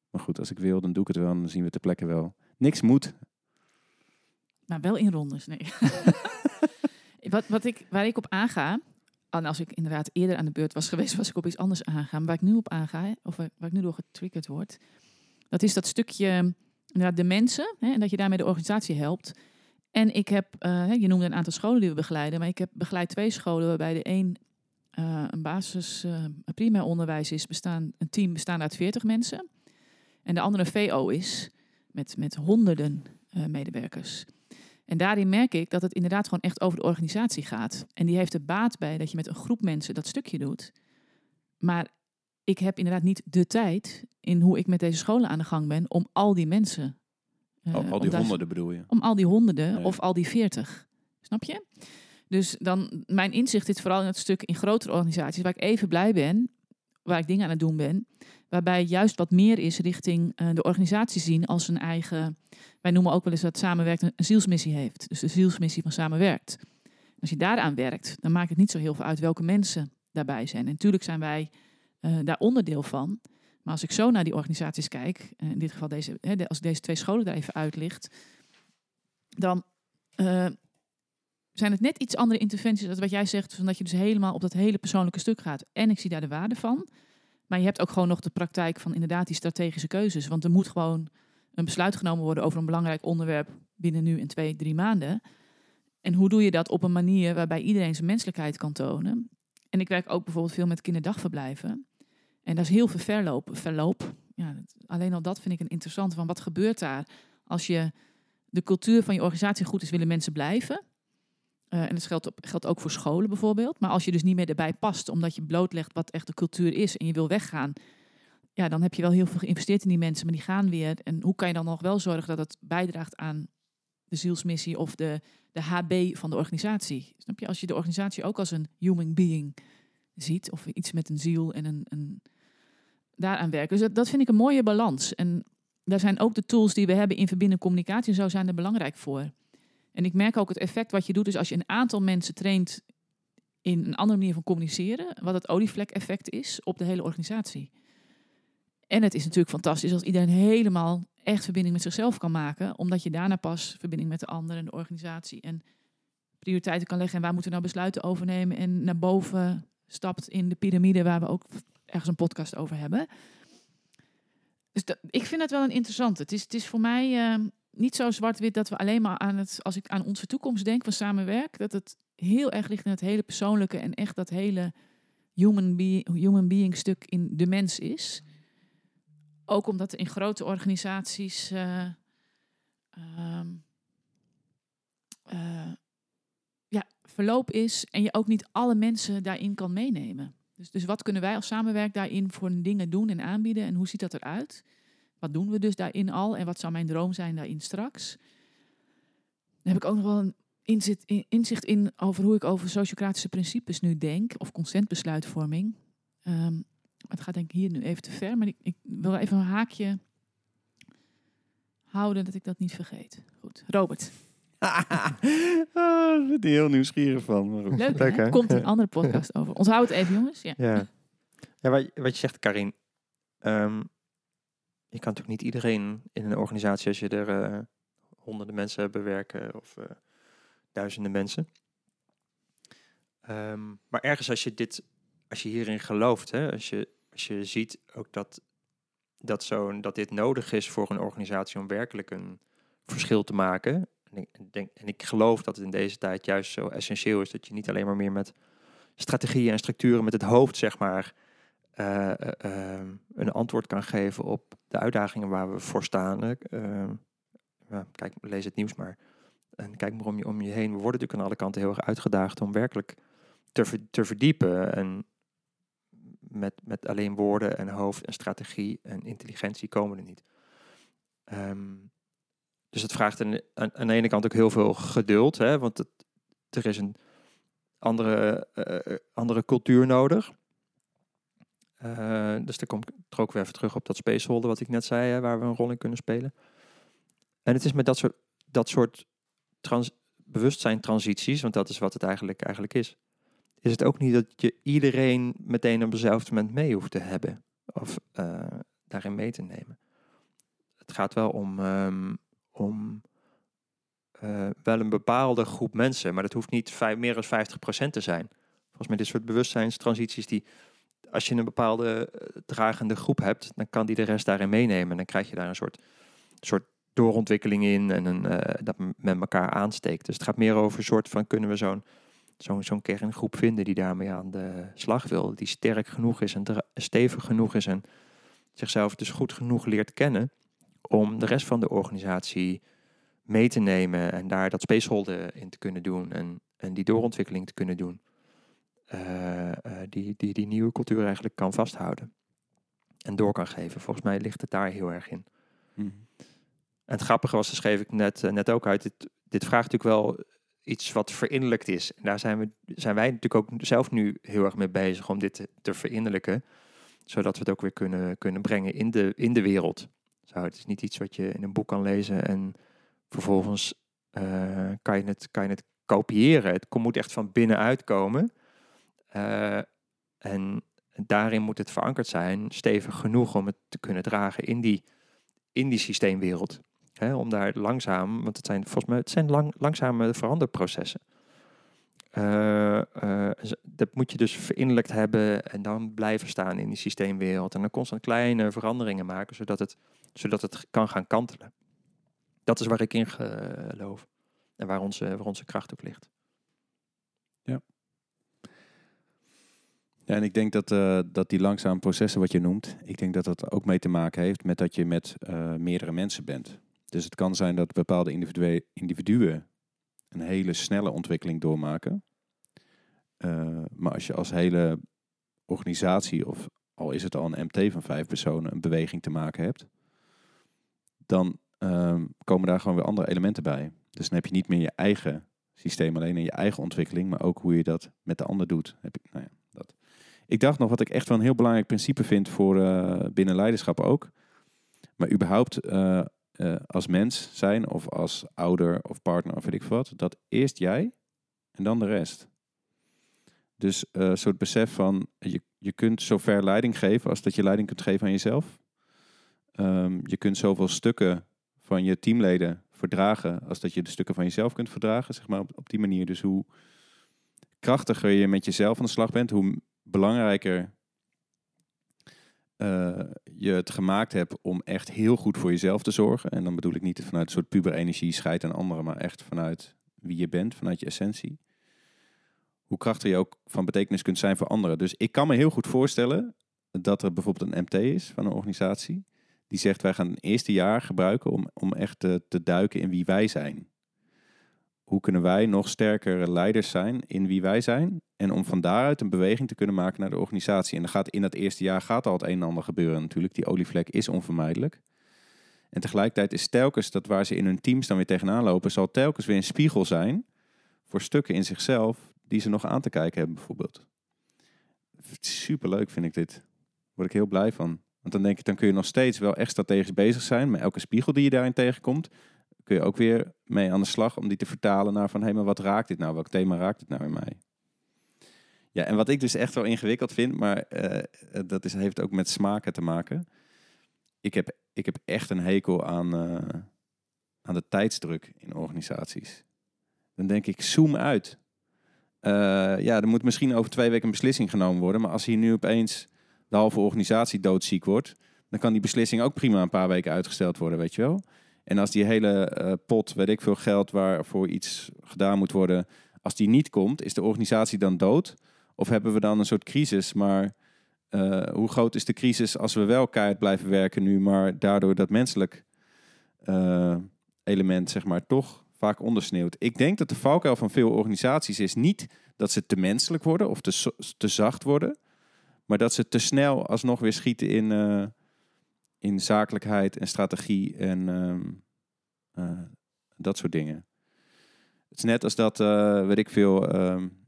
Maar goed, als ik wil, dan doe ik het wel en dan zien we ter plekke wel. Niks moet. Maar wel in rondes, nee. [laughs] wat, wat ik, waar ik op aanga, en als ik inderdaad eerder aan de beurt was geweest, was ik op iets anders aangaan. Waar ik nu op aanga, of waar, waar ik nu door getriggerd word, dat is dat stukje inderdaad de mensen, hè, en dat je daarmee de organisatie helpt. En ik heb, eh, je noemde een aantal scholen die we begeleiden, maar ik heb begeleid twee scholen waarbij de een eh, een basis, eh, een primair onderwijs is, bestaan, een team bestaande uit 40 mensen. En de andere een VO is, met, met honderden medewerkers. En daarin merk ik dat het inderdaad gewoon echt over de organisatie gaat. En die heeft er baat bij dat je met een groep mensen dat stukje doet. Maar ik heb inderdaad niet de tijd in hoe ik met deze scholen aan de gang ben om al die mensen. eh, al, die honderden bedoel je. om al die honderden Nee. of al die veertig. Snap je? Dus dan, mijn inzicht zit vooral in het stuk in grotere organisaties waar ik even blij ben, waar ik dingen aan het doen ben, waarbij juist wat meer is richting eh, de organisatie zien als een eigen, wij noemen ook wel eens dat samenwerkt een, zielsmissie heeft. Dus de zielsmissie van samenwerkt. Als je daaraan werkt, dan maakt het niet zo heel veel uit welke mensen daarbij zijn. En natuurlijk zijn wij eh, daar onderdeel van. Maar als ik zo naar die organisaties kijk, eh, in dit geval deze, hè, als ik deze twee scholen daar even uitlicht, dan eh, zijn het net iets andere interventies dan wat jij zegt, van dat je dus helemaal op dat hele persoonlijke stuk gaat. En ik zie daar de waarde van. Maar je hebt ook gewoon nog de praktijk van inderdaad die strategische keuzes. Want er moet gewoon een besluit genomen worden over een belangrijk onderwerp binnen nu en twee, drie maanden. En hoe doe je dat op een manier waarbij iedereen zijn menselijkheid kan tonen? En ik werk ook bijvoorbeeld veel met kinderdagverblijven. En daar is heel veel verloop. verloop. Ja, alleen al dat vind ik een interessant. Van wat gebeurt daar als je de cultuur van je organisatie goed is, willen mensen blijven. Eh, en dat geldt, op, geldt ook voor scholen bijvoorbeeld. Maar als je dus niet meer erbij past, omdat je blootlegt wat echt de cultuur is en je wil weggaan, ja, dan heb je wel heel veel geïnvesteerd in die mensen, maar die gaan weer. En hoe kan je dan nog wel zorgen dat het bijdraagt aan de zielsmissie of de, de HB van de organisatie? Snap je? Als je de organisatie ook als een human being ziet, of iets met een ziel en een, een daaraan werken. Dus dat, vind ik een mooie balans. En daar zijn ook de tools die we hebben in verbindende communicatie en zo zijn er belangrijk voor. En ik merk ook het effect wat je doet, is als je een aantal mensen traint in een andere manier van communiceren, wat het olievlek-effect is op de hele organisatie. En het is natuurlijk fantastisch als iedereen helemaal echt verbinding met zichzelf kan maken, omdat je daarna pas verbinding met de ander en de organisatie en prioriteiten kan leggen en waar moeten we nou besluiten over nemen en naar boven stapt in de piramide, waar we ook ergens een podcast over hebben. Dus dat, ik vind het wel een interessante. Het is, het is voor mij ehm, niet zo zwart-wit dat we alleen maar aan het, als ik aan onze toekomst denk van samenwerk, dat het heel erg ligt in het hele persoonlijke en echt dat hele human, be human being stuk in de mens is. Ook omdat in grote organisaties eh, ehm, eh, ja, verloop is en je ook niet alle mensen daarin kan meenemen. Dus, dus wat kunnen wij als samenwerk daarin voor dingen doen en aanbieden en hoe ziet dat eruit? Wat doen we dus daarin al en wat zou mijn droom zijn daarin straks? Dan heb ik ook nog wel een inzicht in, inzicht in over hoe ik over sociocratische principes nu denk, of consentbesluitvorming. Ehm, het gaat denk ik hier nu even te ver, maar ik, ik wil even een haakje houden dat ik dat niet vergeet. Goed, Robert. [laughs] ah, daar ben ik heel nieuwsgierig van. Leuk, Leuk, hè? hè? Komt een andere podcast [laughs] over. Onthoud het even, jongens. Ja. Ja, ja wat, wat je zegt, Karin. ehm, je kan natuurlijk niet iedereen in een organisatie, als je er eh, honderden mensen bewerken of eh, duizenden mensen. Ehm, maar ergens als je dit, als je hierin gelooft, hè, als, je, als je ziet ook dat, dat, zo, dat dit nodig is voor een organisatie om werkelijk een verschil te maken. En ik, denk, en ik geloof dat het in deze tijd juist zo essentieel is dat je niet alleen maar meer met strategieën en structuren met het hoofd, zeg maar, eh, eh, ehm, een antwoord kan geven op de uitdagingen waar we voor staan. hè. Ehm, kijk, lees het nieuws maar. En kijk maar om je, om je heen. We worden natuurlijk aan alle kanten heel erg uitgedaagd om werkelijk te, te verdiepen. En met, met alleen woorden en hoofd en strategie en intelligentie komen er niet. Ehm, dus het vraagt aan, aan, de ene kant ook heel veel geduld, hè, want het, er is een andere, eh, eh, andere cultuur nodig. Eh, dus daar kom ik ook weer even terug op dat spaceholder wat ik net zei, hè, waar we een rol in kunnen spelen. En het is met dat soort, dat soort trans, bewustzijn-transities, want dat is wat het eigenlijk, eigenlijk is, is het ook niet dat je iedereen meteen op dezelfde moment mee hoeft te hebben of eh, daarin mee te nemen. Het gaat wel om, ehm, om eh, wel een bepaalde groep mensen, maar dat hoeft niet meer dan 50% te zijn. Volgens mij dit soort bewustzijnstransities die, als je een bepaalde eh, dragende groep hebt, dan kan die de rest daarin meenemen. En dan krijg je daar een soort, soort doorontwikkeling in en een, dat met elkaar aansteekt. Dus het gaat meer over een soort van kunnen we zo'n zo'n zo'n kerngroep vinden die daarmee aan de slag wil, die sterk genoeg is en stevig genoeg is en zichzelf dus goed genoeg leert kennen om de rest van de organisatie mee te nemen en daar dat spaceholder in te kunnen doen en, en die doorontwikkeling te kunnen doen. Eh, eh, die, die die nieuwe cultuur eigenlijk kan vasthouden en door kan geven. Volgens mij ligt het daar heel erg in. Mhm. En het grappige was, dat schreef ik net, eh, net ook uit, dit, dit vraagt natuurlijk wel iets wat verinnerlijkt is. En daar zijn, we, zijn wij natuurlijk ook zelf nu heel erg mee bezig om dit te, te verinnerlijken, zodat we het ook weer kunnen, kunnen brengen in de, in de wereld. Zo, het is niet iets wat je in een boek kan lezen en vervolgens eh, kan, je het, kan je het kopiëren. Het moet echt van binnenuit komen. Eh, en daarin moet het verankerd zijn, stevig genoeg om het te kunnen dragen in die, in die systeemwereld. Hè, om daar langzaam, want het zijn volgens mij het zijn lang, langzame veranderprocessen. Eh, eh, dat moet je dus verinnerlijkt hebben en dan blijven staan in die systeemwereld. En dan constant kleine veranderingen maken, zodat het, zodat het kan gaan kantelen. Dat is waar ik in geloof. En waar onze, waar onze kracht ook ligt. Ja, en ik denk dat, eh, dat die langzame processen wat je noemt, ik denk dat dat ook mee te maken heeft met dat je met meerdere mensen bent. Dus het kan zijn dat bepaalde individue- individuen een hele snelle ontwikkeling doormaken. Eh, maar als je als hele organisatie, of al is het al een MT van vijf personen, een beweging te maken hebt, dan ehm, komen daar gewoon weer andere elementen bij. Dus dan heb je niet meer je eigen systeem alleen in je eigen ontwikkeling, maar ook hoe je dat met de ander doet. Heb ik, nou ja, dat. Ik dacht nog wat ik echt wel een heel belangrijk principe vind voor eh, binnen leiderschap ook. Maar überhaupt eh, als mens zijn of als ouder of partner of weet ik wat, dat eerst jij en dan de rest. Dus eh, een soort besef van je, je kunt zo ver leiding geven als dat je leiding kunt geven aan jezelf. Ehm, je kunt zoveel stukken van je teamleden verdragen als dat je de stukken van jezelf kunt verdragen, zeg maar op, op die manier. Dus hoe krachtiger je met jezelf aan de slag bent, hoe belangrijker eh, je het gemaakt hebt om echt heel goed voor jezelf te zorgen. En dan bedoel ik niet vanuit een soort puber-energie, scheid aan anderen, maar echt vanuit wie je bent, vanuit je essentie. Hoe krachtig je ook van betekenis kunt zijn voor anderen. Dus ik kan me heel goed voorstellen dat er bijvoorbeeld een MT is van een organisatie. Die zegt wij gaan het eerste jaar gebruiken om, om echt te, te duiken in wie wij zijn. Hoe kunnen wij nog sterkere leiders zijn in wie wij zijn? En om van daaruit een beweging te kunnen maken naar de organisatie. En dan gaat in dat eerste jaar gaat al het een en ander gebeuren natuurlijk. Die olievlek is onvermijdelijk. En tegelijkertijd is telkens dat waar ze in hun teams dan weer tegenaan lopen, zal telkens weer een spiegel zijn voor stukken in zichzelf die ze nog aan te kijken hebben bijvoorbeeld. Superleuk vind ik dit. Daar word ik heel blij van. Want dan denk ik, dan kun je nog steeds wel echt strategisch bezig zijn. Maar elke spiegel die je daarin tegenkomt, kun je ook weer mee aan de slag om die te vertalen naar van hé, hey, maar wat raakt dit nou? Welk thema raakt dit nou in mij? Ja, en wat ik dus echt wel ingewikkeld vind, maar uh, dat is, heeft ook met smaken te maken. Ik heb, ik heb echt een hekel aan, uh, aan de tijdsdruk in organisaties. Dan denk ik, zoom uit. Ja, er moet misschien over twee weken een beslissing genomen worden. Maar als hier nu opeens de halve organisatie doodziek wordt, dan kan die beslissing ook prima een paar weken uitgesteld worden, weet je wel. En als die hele uh, pot, weet ik veel geld waarvoor iets gedaan moet worden, als die niet komt, is de organisatie dan dood? Of hebben we dan een soort crisis? Maar uh, hoe groot is de crisis als we wel keihard blijven werken nu, maar daardoor dat menselijk uh, element, zeg maar, toch vaak ondersneeuwt? Ik denk dat de valkuil van veel organisaties is niet dat ze te menselijk worden of te, te zacht worden, maar dat ze te snel alsnog weer schieten in, in zakelijkheid en strategie en um, uh, dat soort dingen. Het is net als dat, uh, weet ik veel, um,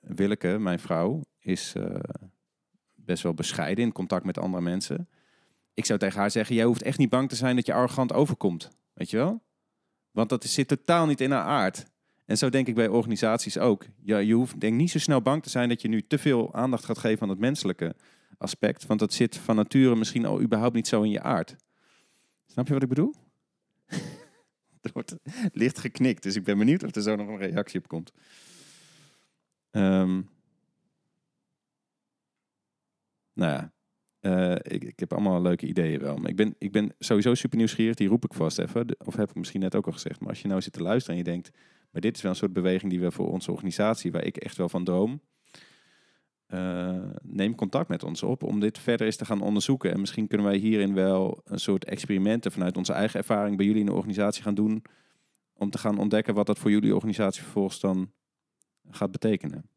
Willeke, mijn vrouw, is best wel bescheiden in contact met andere mensen. Ik zou tegen haar zeggen, jij hoeft echt niet bang te zijn dat je arrogant overkomt. Weet je wel? Want dat zit totaal niet in haar aard. En zo denk ik bij organisaties ook. Ja, je hoeft denk niet zo snel bang te zijn dat je nu te veel aandacht gaat geven aan het menselijke aspect. Want dat zit van nature misschien al überhaupt niet zo in je aard. Snap je wat ik bedoel? [laughs] er wordt licht geknikt, dus ik ben benieuwd of er zo nog een reactie op komt. Um, nou ja, uh, ik, ik, heb allemaal leuke ideeën wel. Maar ik ben, ik ben sowieso super nieuwsgierig, die roep ik vast even. Of heb ik misschien net ook al gezegd. Maar als je nou zit te luisteren en je denkt... maar dit is wel een soort beweging die we voor onze organisatie... waar ik echt wel van droom... Uh, neem contact met ons op om dit verder eens te gaan onderzoeken. En misschien kunnen wij hierin wel een soort experimenten vanuit onze eigen ervaring bij jullie in de organisatie gaan doen. Om te gaan ontdekken wat dat voor jullie organisatie vervolgens dan gaat betekenen.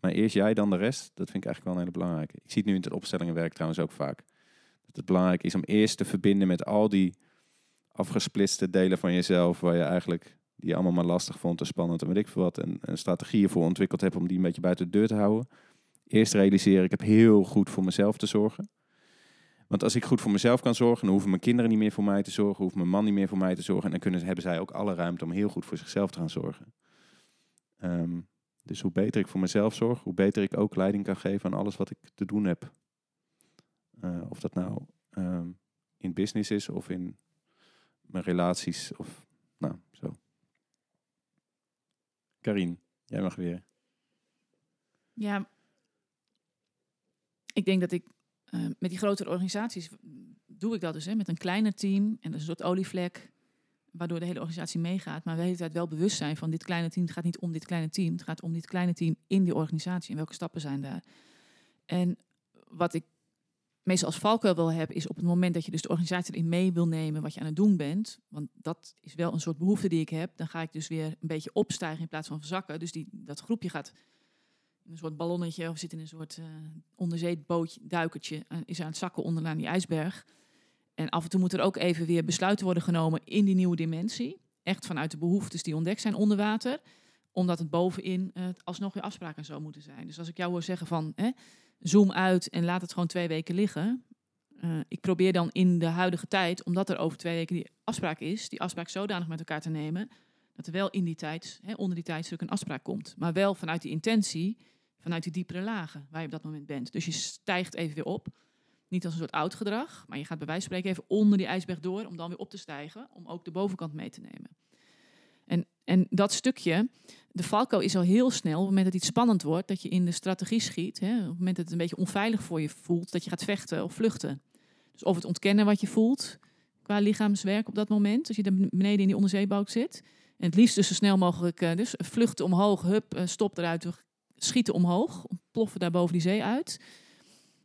Maar eerst jij, dan de rest. Dat vind ik eigenlijk wel een hele belangrijke. Ik zie het nu in het opstellingenwerk trouwens ook vaak. Dat het belangrijk is om eerst te verbinden met al die afgesplitste delen van jezelf. Waar je eigenlijk die allemaal maar lastig vond, te spannend en weet ik veel wat. En, en strategieën voor ontwikkeld hebt om die een beetje buiten de deur te houden. Eerst realiseren, ik heb heel goed voor mezelf te zorgen. Want als ik goed voor mezelf kan zorgen, dan hoeven mijn kinderen niet meer voor mij te zorgen, hoeft mijn man niet meer voor mij te zorgen. En dan kunnen, hebben zij ook alle ruimte om heel goed voor zichzelf te gaan zorgen. Um, dus hoe beter ik voor mezelf zorg, hoe beter ik ook leiding kan geven aan alles wat ik te doen heb. Uh, of dat nou um, in business is of in mijn relaties of nou zo. Karin, jij mag weer. Ja, ik denk dat ik uh, met die grotere organisaties doe ik dat dus hè, met een kleiner team en dat is een soort olievlek waardoor de hele organisatie meegaat. Maar we hele tijd wel bewust zijn van dit kleine team. Het gaat niet om dit kleine team. Het gaat om dit kleine team in die organisatie. En welke stappen zijn daar. En wat ik meestal als valkuil wel heb, is op het moment dat je dus de organisatie erin mee wil nemen wat je aan het doen bent. Want dat is wel een soort behoefte die ik heb. Dan ga ik dus weer een beetje opstijgen in plaats van verzakken. Dus die, dat groepje gaat een soort ballonnetje of zit in een soort uh, onderzeebootje, duikertje. Uh, is aan het zakken onderaan die ijsberg. En af en toe moet er ook even weer besluiten worden genomen in die nieuwe dimensie. Echt vanuit de behoeftes die ontdekt zijn onder water. Omdat het bovenin uh, alsnog weer afspraken zou moeten zijn. Dus als ik jou hoor zeggen van hè, zoom uit en laat het gewoon twee weken liggen. Uh, ik probeer dan in de huidige tijd, omdat er over twee weken die afspraak is, die afspraak zodanig met elkaar te nemen. Dat er wel in die tijd, hè, onder die tijdstuk een afspraak komt. Maar wel vanuit die intentie, vanuit die diepere lagen waar je op dat moment bent. Dus je stijgt even weer op. Niet als een soort oud gedrag, maar je gaat bij wijze van spreken even onder die ijsberg door om dan weer op te stijgen, om ook de bovenkant mee te nemen. En En dat stukje, de valko is al heel snel, op het moment dat iets spannend wordt, dat je in de strategie schiet. Hè, op het moment dat het een beetje onveilig voor je voelt, dat je gaat vechten of vluchten. Dus of het ontkennen wat je voelt qua lichaamswerk op dat moment, als je daar beneden in die onderzeeboot zit. En het liefst dus zo snel mogelijk, eh, dus vluchten omhoog, hup, eh, stop eruit, schieten omhoog, ploffen daar boven die zee uit.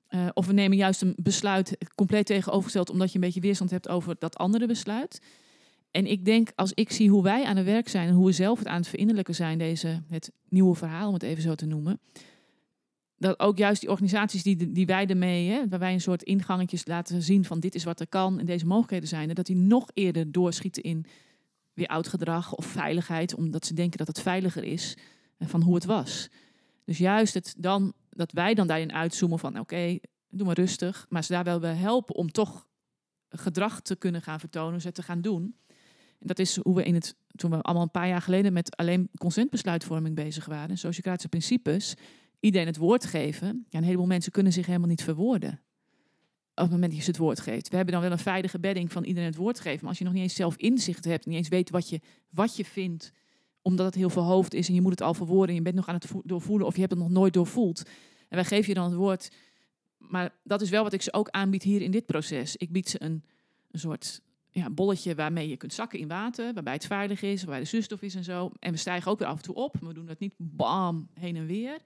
Eh, of we nemen juist een besluit compleet tegenovergesteld, omdat je een beetje weerstand hebt over dat andere besluit. En ik denk, als ik zie hoe wij aan het werk zijn en hoe we zelf het aan het verinnerlijken zijn, deze, het nieuwe verhaal, om het even zo te noemen. Dat ook juist die organisaties die, die wij ermee, hè, waar wij een soort ingangetjes laten zien van dit is wat er kan en deze mogelijkheden zijn, dat die nog eerder doorschieten in weer oud gedrag of veiligheid, omdat ze denken dat het veiliger is eh, van hoe het was. Dus juist het dan, dat wij dan daarin uitzoomen van oké, doe maar rustig, maar ze daar wel bij helpen om toch gedrag te kunnen gaan vertonen, ze te gaan doen. En dat is hoe we in het, toen we allemaal een paar jaar geleden met alleen consentbesluitvorming bezig waren, sociocratische principes, iedereen het woord geven. Ja, een heleboel mensen kunnen zich helemaal niet verwoorden. Op het moment dat je ze het woord geeft. We hebben dan wel een veilige bedding van iedereen het woord geven. Maar als je nog niet eens zelf inzicht hebt, niet eens weet wat je, wat je vindt, omdat het heel veel hoofd is en je moet het al verwoorden en je bent nog aan het doorvoelen of je hebt het nog nooit doorvoeld. En wij geven je dan het woord. Maar dat is wel wat ik ze ook aanbied hier in dit proces. Ik bied ze een, een soort ja, bolletje waarmee je kunt zakken in water, waarbij het veilig is, waarbij de zuurstof is en zo. En we stijgen ook weer af en toe op. We doen dat niet bam heen en weer.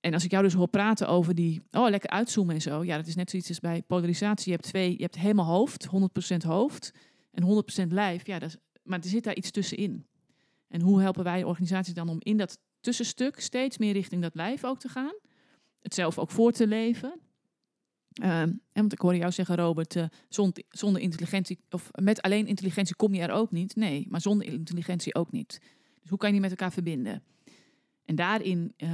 En als ik jou dus hoor praten over die, oh lekker uitzoomen en zo. Ja, dat is net zoiets als bij polarisatie. Je hebt twee, je hebt helemaal hoofd, 100% hoofd en 100% lijf. Ja, dat maar er zit daar iets tussenin. En hoe helpen wij organisaties dan om in dat tussenstuk steeds meer richting dat lijf ook te gaan? Het zelf ook voor te leven. Um, en want ik hoorde jou zeggen, Robert, uh, zonder, zonder intelligentie, of met alleen intelligentie kom je er ook niet. Nee, maar zonder intelligentie ook niet. Dus hoe kan je die met elkaar verbinden? En daarin, uh,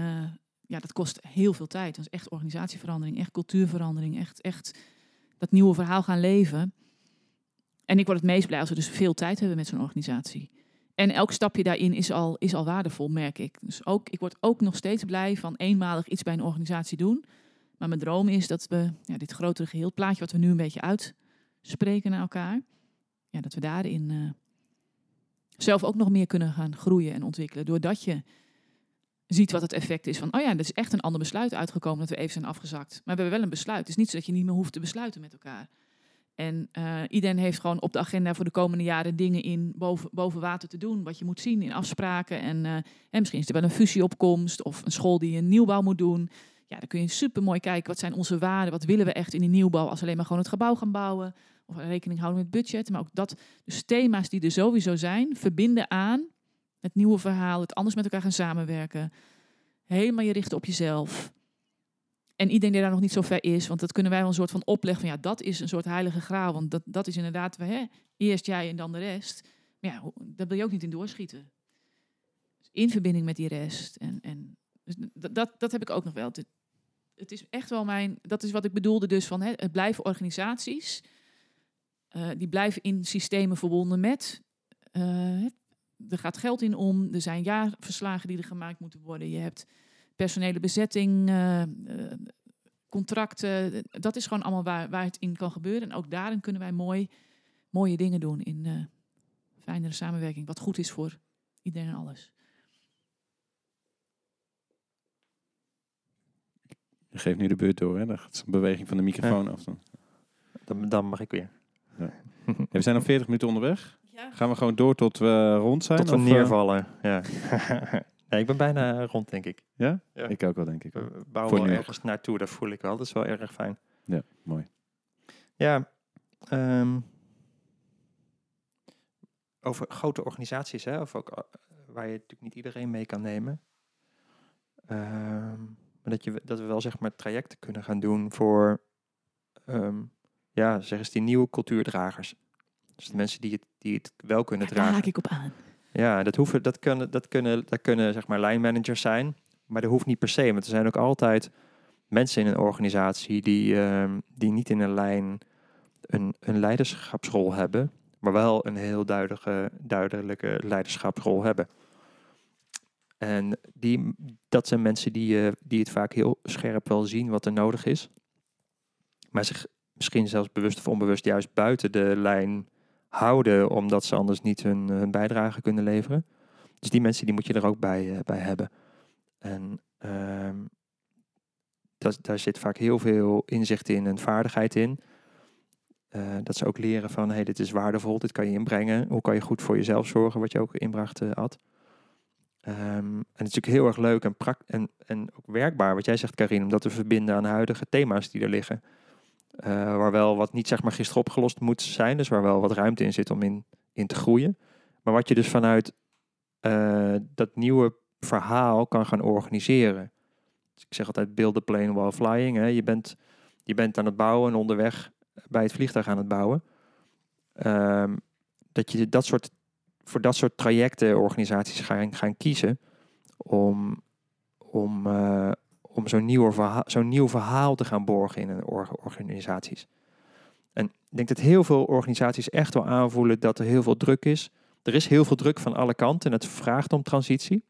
ja, dat kost heel veel tijd. Dat is echt organisatieverandering, echt cultuurverandering, echt, echt dat nieuwe verhaal gaan leven. En ik word het meest blij als we dus veel tijd hebben met zo'n organisatie. En elk stapje daarin is al, is al waardevol, merk ik. Dus ook, ik word ook nog steeds blij van eenmalig iets bij een organisatie doen. Maar mijn droom is dat we ja, dit grotere geheel, plaatje wat we nu een beetje uitspreken naar elkaar, ja, dat we daarin uh, zelf ook nog meer kunnen gaan groeien en ontwikkelen. Doordat je ziet wat het effect is van, oh ja, er is echt een ander besluit uitgekomen dat we even zijn afgezakt. Maar we hebben wel een besluit. Het is niet zo dat je niet meer hoeft te besluiten met elkaar. En uh, iedereen heeft gewoon op de agenda voor de komende jaren dingen in boven, boven water te doen. Wat je moet zien in afspraken. En, uh, en misschien is er wel een fusieopkomst of een school die een nieuwbouw moet doen. Ja, dan kun je super mooi kijken wat zijn onze waarden. Wat willen we echt in die nieuwbouw als alleen maar gewoon het gebouw gaan bouwen. Of rekening houden met budget. Maar ook dat, dus thema's die er sowieso zijn, verbinden aan het nieuwe verhaal. Het anders met elkaar gaan samenwerken. Helemaal je richten op jezelf. En iedereen die daar nog niet zo ver is, want dat kunnen wij wel een soort van opleggen van ja, dat is een soort heilige graal. Want dat, dat is inderdaad, hè, eerst jij en dan de rest. Maar ja, daar wil je ook niet in doorschieten. Dus in verbinding met die rest. En, en dus dat, dat, heb ik ook nog wel. Het, het is echt wel mijn, dat is wat ik bedoelde dus van hè, het blijven organisaties. Uh, die blijven in systemen verbonden met. Uh, er gaat geld in om, er zijn jaarverslagen die er gemaakt moeten worden. Je hebt personele bezetting, uh, contracten. Dat is gewoon allemaal waar, waar het in kan gebeuren. En ook daarin kunnen wij mooi, mooie dingen doen in uh, fijnere samenwerking. Wat goed is voor iedereen en alles. Je geeft nu de beurt door, hè? Dat is een beweging van de microfoon ja. af. Dan. Dan, dan mag ik weer. Ja. ja, we zijn al 40 minuten onderweg. Ja. Gaan we gewoon door tot we rond zijn? Tot we of, neervallen, ja. [laughs] Nee, ik ben bijna rond, denk ik. Ja? ja. Ik ook wel, denk ik. We bouwen wel ergens naartoe, dat voel ik wel. Dat is wel erg fijn. Ja, mooi. Ja, um, over grote organisaties, hè, of ook waar je natuurlijk niet iedereen mee kan nemen. Um, maar dat, je, dat we wel zeg maar trajecten kunnen gaan doen voor, um, ja, zeg eens die nieuwe cultuurdragers. Dus de mensen die het, die het wel kunnen ja, dragen. Daar haak ik op aan. Ja, dat, hoeven, dat kunnen, dat kunnen, dat kunnen zeg maar lijnmanagers zijn. Maar dat hoeft niet per se. Want er zijn ook altijd mensen in een organisatie die, uh, die niet in een lijn een, een leiderschapsrol hebben. Maar wel een heel duidelijke, duidelijke leiderschapsrol hebben. En die, dat zijn mensen die, uh, die het vaak heel scherp wel zien wat er nodig is. Maar zich misschien zelfs bewust of onbewust juist buiten de lijn houden, omdat ze anders niet hun, hun bijdrage kunnen leveren. Dus die mensen die moet je er ook bij, eh, bij hebben. En ehm, dat, daar zit vaak heel veel inzicht in en vaardigheid in. Eh, dat ze ook leren van, hey, dit is waardevol, dit kan je inbrengen. Hoe kan je goed voor jezelf zorgen, wat je ook inbracht had. Ehm, en het is natuurlijk heel erg leuk en, en, en ook werkbaar, wat jij zegt, Karin, om dat te verbinden aan huidige thema's die er liggen. Uh, waar wel wat niet zeg maar gisteren opgelost moet zijn, dus waar wel wat ruimte in zit om in, in te groeien. Maar wat je dus vanuit dat nieuwe verhaal kan gaan organiseren. Dus ik zeg altijd build the plane while flying. Hè. Je, bent, je bent aan het bouwen en onderweg bij het vliegtuig aan het bouwen. Um, dat je dat soort, voor dat soort trajecten organisaties gaan, gaan kiezen om, om, uh, om zo'n nieuw, verhaal, zo'n nieuw verhaal te gaan borgen in een organisaties. En ik denk dat heel veel organisaties echt wel aanvoelen dat er heel veel druk is. Er is heel veel druk van alle kanten en het vraagt om transitie.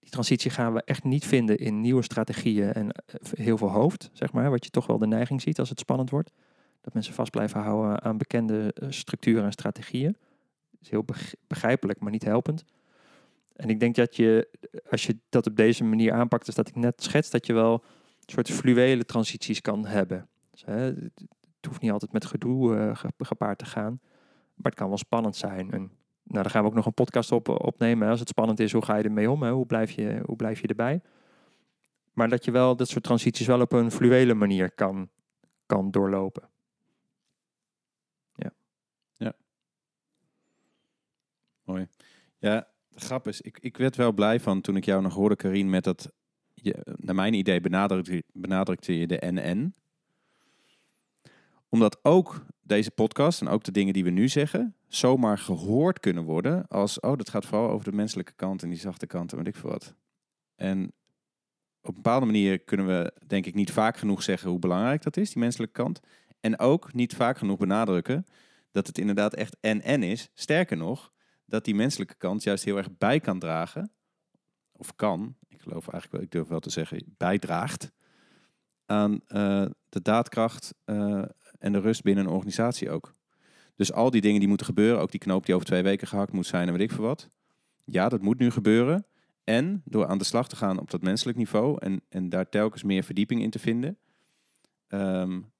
Die transitie gaan we echt niet vinden in nieuwe strategieën en eh, heel veel hoofd, zeg maar. Wat je toch wel de neiging ziet als het spannend wordt. Dat mensen vast blijven houden aan bekende eh, structuren en strategieën. Dat is heel begrijpelijk, maar niet helpend. En ik denk dat je, als je dat op deze manier aanpakt, is dat ik net schets, dat je wel een soort fluwele transities kan hebben. Dus, hè, het hoeft niet altijd met gedoe uh, gepaard te gaan, maar het kan wel spannend zijn. En nou, daar gaan we ook nog een podcast op opnemen. Als het spannend is, hoe ga je ermee om? Hè? Hoe, blijf je, hoe blijf je erbij? Maar dat je wel dat soort transities wel op een fluwele manier kan, kan doorlopen. Ja. Ja. Mooi. Ja, grap is, ik, ik werd wel blij van toen ik jou nog hoorde, Karin, met dat, je, naar mijn idee benadrukte, benadrukte je de NN. Omdat ook deze podcast en ook de dingen die we nu zeggen, zomaar gehoord kunnen worden als, oh, dat gaat vooral over de menselijke kant en die zachte kant en weet ik veel wat. En op een bepaalde manier kunnen we, denk ik, niet vaak genoeg zeggen hoe belangrijk dat is, die menselijke kant. En ook niet vaak genoeg benadrukken dat het inderdaad echt en-en is. Sterker nog, dat die menselijke kant juist heel erg bij kan dragen, of kan, ik geloof eigenlijk wel, ik durf wel te zeggen, bijdraagt aan uh, de daadkracht uh, en de rust binnen een organisatie ook. Dus al die dingen die moeten gebeuren, ook die knoop die over twee weken gehakt moet zijn en weet ik veel wat. Ja, dat moet nu gebeuren. En door aan de slag te gaan op dat menselijk niveau en, en daar telkens meer verdieping in te vinden, um,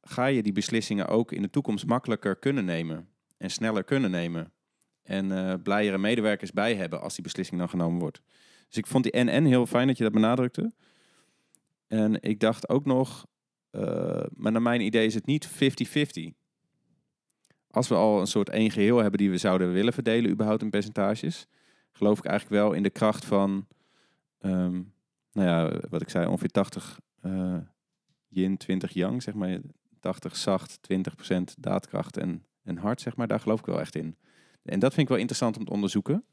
ga je die beslissingen ook in de toekomst makkelijker kunnen nemen en sneller kunnen nemen. En uh, blijere medewerkers bij hebben als die beslissing dan genomen wordt. Dus ik vond die NN heel fijn dat je dat benadrukte. En ik dacht ook nog, uh, maar naar mijn idee is het niet 50-50 als we al een soort één geheel hebben die we zouden willen verdelen, überhaupt in percentages, geloof ik eigenlijk wel in de kracht van, um, nou ja, wat ik zei, ongeveer 80 uh, yin, 20 yang, zeg maar. 80 zacht, 20% daadkracht en, en hard, zeg maar. Daar geloof ik wel echt in. En dat vind ik wel interessant om te onderzoeken.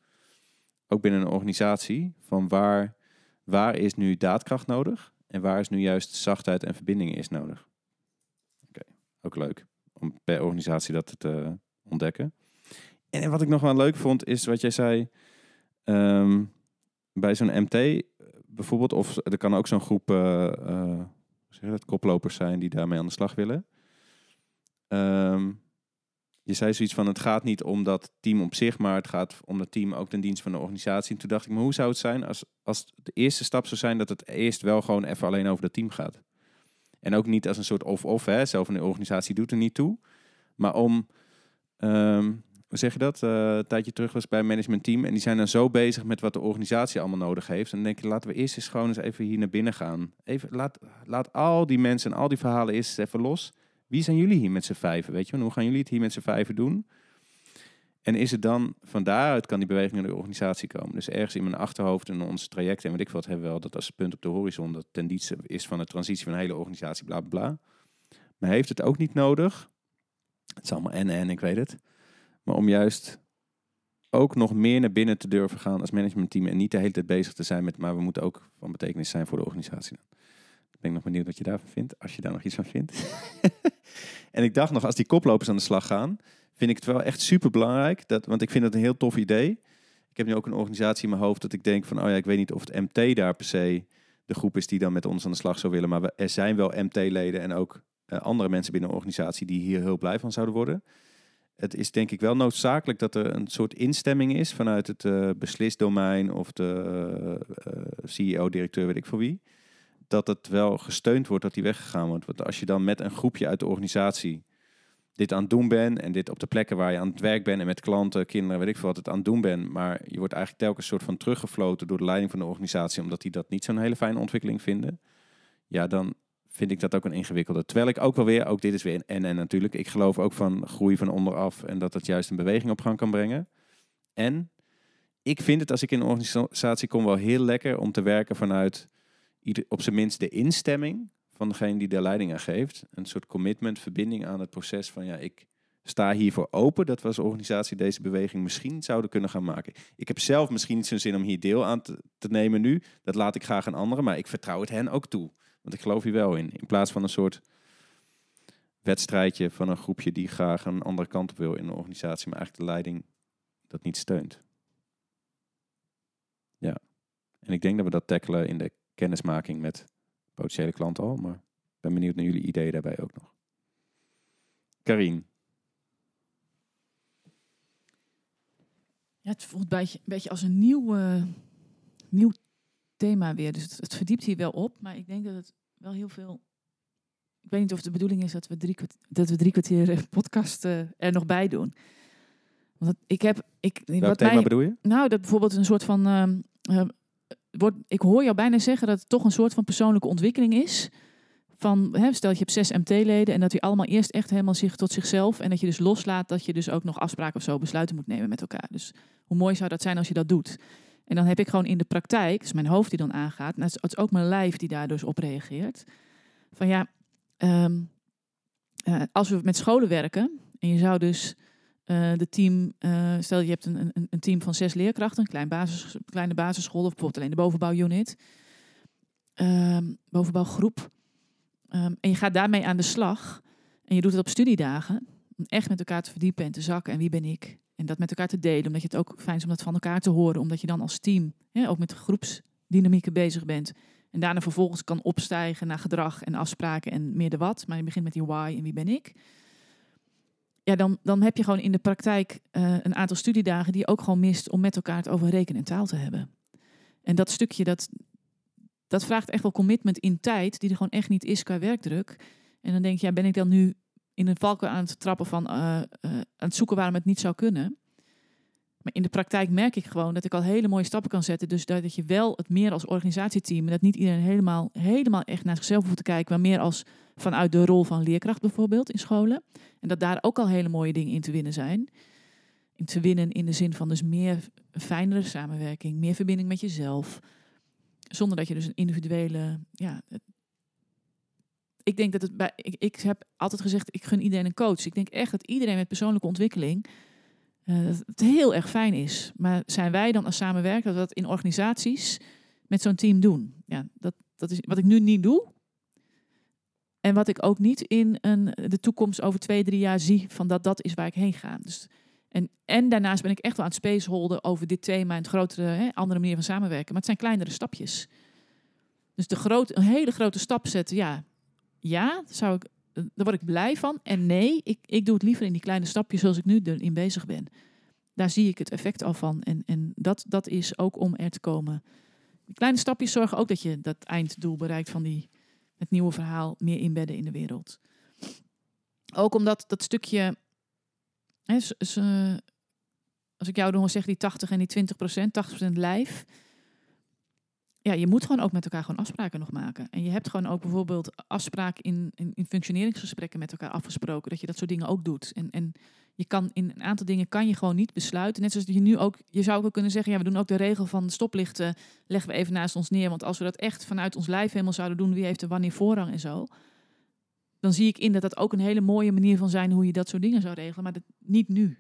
Ook binnen een organisatie, van waar, waar is nu daadkracht nodig en waar is nu juist zachtheid en verbinding is nodig. Oké, ook leuk om per organisatie dat te ontdekken. En wat ik nog wel leuk vond, is wat jij zei. Ehm, bij zo'n MT bijvoorbeeld, of er kan ook zo'n groep zeg dat, koplopers zijn die daarmee aan de slag willen. Ehm, je zei zoiets van: het gaat niet om dat team op zich, maar het gaat om dat team ook ten dienst van de organisatie. En toen dacht ik, maar hoe zou het zijn als, als de eerste stap zou zijn dat het eerst wel gewoon even alleen over dat team gaat? En ook niet als een soort of-of, hè. Zelf een organisatie doet er niet toe. Maar om, um, hoe zeg je dat? Uh, een tijdje terug was bij een managementteam. En die zijn dan zo bezig met wat de organisatie allemaal nodig heeft. En dan denk je, laten we eerst eens gewoon eens even hier naar binnen gaan. Even, laat, laat al die mensen en al die verhalen eerst even los. Wie zijn jullie hier met z'n vijven, weet je? hoe gaan jullie het hier met z'n vijven doen? En is het dan, van daaruit kan die beweging in de organisatie komen. Dus ergens in mijn achterhoofd en ons traject en wat ik wat hebben we wel dat als punt op de horizon dat ten is van de transitie van een hele organisatie, bla bla bla. Maar heeft het ook niet nodig, het is allemaal en en, ik weet het, maar om juist ook nog meer naar binnen te durven gaan als managementteam en niet de hele tijd bezig te zijn met, maar we moeten ook van betekenis zijn voor de organisatie. Ik ben nog benieuwd wat je daarvan vindt, als je daar nog iets van vindt. [laughs] en ik dacht nog, als die koplopers aan de slag gaan, vind ik het wel echt super belangrijk. Dat, want ik vind het een heel tof idee. Ik heb nu ook een organisatie in mijn hoofd dat ik denk van, oh ja, ik weet niet of het MT daar per se de groep is die dan met ons aan de slag zou willen. Maar er zijn wel MT-leden en ook uh, andere mensen binnen de organisatie die hier heel blij van zouden worden. het is denk ik wel noodzakelijk dat er een soort instemming is vanuit het eh, beslisdomein of de eh, eh, CEO, directeur, weet ik voor wie. Dat het wel gesteund wordt dat die weggegaan wordt. Want als je dan met een groepje uit de organisatie dit aan het doen bent en dit op de plekken waar je aan het werk bent en met klanten, kinderen, weet ik veel wat het aan het doen bent, maar je wordt eigenlijk telkens soort van teruggefloten door de leiding van de organisatie omdat die dat niet zo'n hele fijne ontwikkeling vinden. Ja, dan vind ik dat ook een ingewikkelde. Terwijl ik ook wel weer, ook dit is weer en en natuurlijk, ik geloof ook van groei van onderaf en dat dat juist een beweging op gang kan brengen. En ik vind het als ik in een organisatie kom wel heel lekker om te werken vanuit op zijn minst de instemming van degene die de leiding aan geeft. Een soort commitment, verbinding aan het proces van ja, ik sta hiervoor open dat we als organisatie deze beweging misschien zouden kunnen gaan maken. Ik heb zelf misschien niet zo'n zin om hier deel aan te, te nemen nu. Dat laat ik graag aan anderen, maar ik vertrouw het hen ook toe. Want ik geloof hier wel in. In plaats van een soort wedstrijdje van een groepje die graag een andere kant op wil in een organisatie, maar eigenlijk de leiding dat niet steunt. Ja. En ik denk dat we dat tackelen in de kennismaking met potentiële klanten al, maar ik ben benieuwd naar jullie ideeën daarbij ook nog. Karine. Ja, het voelt een beetje, als een nieuw, eh, nieuw thema weer. Dus het, het verdiept hier wel op, maar ik denk dat het wel heel veel. Ik weet niet of de bedoeling is dat we drie, kwart- dat we drie kwartier eh, podcast eh, er nog bij doen. Want ik heb. Ik, Welk wat thema mij, bedoel je? nou, dat bijvoorbeeld een soort van. ehm, eh, ik hoor jou bijna zeggen dat het toch een soort van persoonlijke ontwikkeling is. Van, hè, stel je hebt zes MT-leden en dat die allemaal eerst echt helemaal zich tot zichzelf. En dat je dus loslaat dat je dus ook nog afspraken of zo besluiten moet nemen met elkaar. Dus hoe mooi zou dat zijn als je dat doet? En dan heb ik gewoon in de praktijk, dus mijn hoofd die dan aangaat, en het is- het is ook mijn lijf die daar dus op reageert. Van ja, ehm, eh, als we met scholen werken en je zou dus eh, de team, eh, stel je hebt een, een, een team van zes leerkrachten, een klein kleine basisschool of bijvoorbeeld alleen de bovenbouwunit, ehm, bovenbouwgroep, Ehm, en je gaat daarmee aan de slag en je doet het op studiedagen, om echt met elkaar te verdiepen en te zakken en wie ben ik. En dat met elkaar te delen, omdat je het ook fijn is om dat van elkaar te horen, omdat je dan als team ook met groepsdynamieken bezig bent. En daarna vervolgens kan opstijgen naar gedrag en afspraken en meer de wat. Maar je begint met die why en wie ben ik. Ja, dan, dan heb je gewoon in de praktijk eh, een aantal studiedagen die je ook gewoon mist om met elkaar het over rekenen en taal te hebben. En dat stukje, dat, dat vraagt echt wel commitment in tijd, die er gewoon echt niet is qua werkdruk. En dan denk je, ja, ben ik dan nu in een valkuil aan het trappen van eh, eh, aan het zoeken waarom het niet zou kunnen? Maar in de praktijk merk ik gewoon dat ik al hele mooie stappen kan zetten. Dus dat je wel het meer als organisatieteam, en dat niet iedereen helemaal, helemaal echt naar zichzelf hoeft te kijken, maar meer als vanuit de rol van leerkracht bijvoorbeeld in scholen. En dat daar ook al hele mooie dingen in te winnen zijn. In te winnen in de zin van dus meer fijnere samenwerking, meer verbinding met jezelf. Zonder dat je dus een individuele, ja, ik denk dat het bij, ik, ik heb altijd gezegd, ik gun iedereen een coach. Ik denk echt dat iedereen met persoonlijke ontwikkeling, eh, dat het heel erg fijn is. Maar zijn wij dan als samenwerker dat we dat in organisaties met zo'n team doen? Ja, dat, dat is wat ik nu niet doe. En wat ik ook niet in een, de toekomst over twee, drie jaar zie van dat dat is waar ik heen ga. Dus, en, en daarnaast ben ik echt wel aan het spaceholden over dit thema en het grotere, hè, andere manier van samenwerken. Maar het zijn kleinere stapjes. Dus de groot, een hele grote stap zetten, ja, ja, zou ik, daar word ik blij van. En nee, ik, ik doe het liever in die kleine stapjes zoals ik nu erin bezig ben. Daar zie ik het effect al van. En, en dat, dat is ook om er te komen. Die kleine stapjes zorgen ook dat je dat einddoel bereikt van die, het nieuwe verhaal meer inbedden in de wereld. Ook omdat dat stukje, hè, eh, als ik jou dan zeg die 80 en die 20 procent, 80 procent lijf. Ja, je moet gewoon ook met elkaar gewoon afspraken nog maken. En je hebt gewoon ook bijvoorbeeld afspraken in, in, in functioneringsgesprekken met elkaar afgesproken. Dat je dat soort dingen ook doet. En, en je kan in een aantal dingen kan je gewoon niet besluiten. Net zoals je nu ook, je zou ook kunnen zeggen, ja, we doen ook de regel van stoplichten, leggen we even naast ons neer. Want als we dat echt vanuit ons lijf helemaal zouden doen, wie heeft er wanneer voorrang en zo. Dan zie ik in dat dat ook een hele mooie manier van zijn hoe je dat soort dingen zou regelen. Maar dat, niet nu.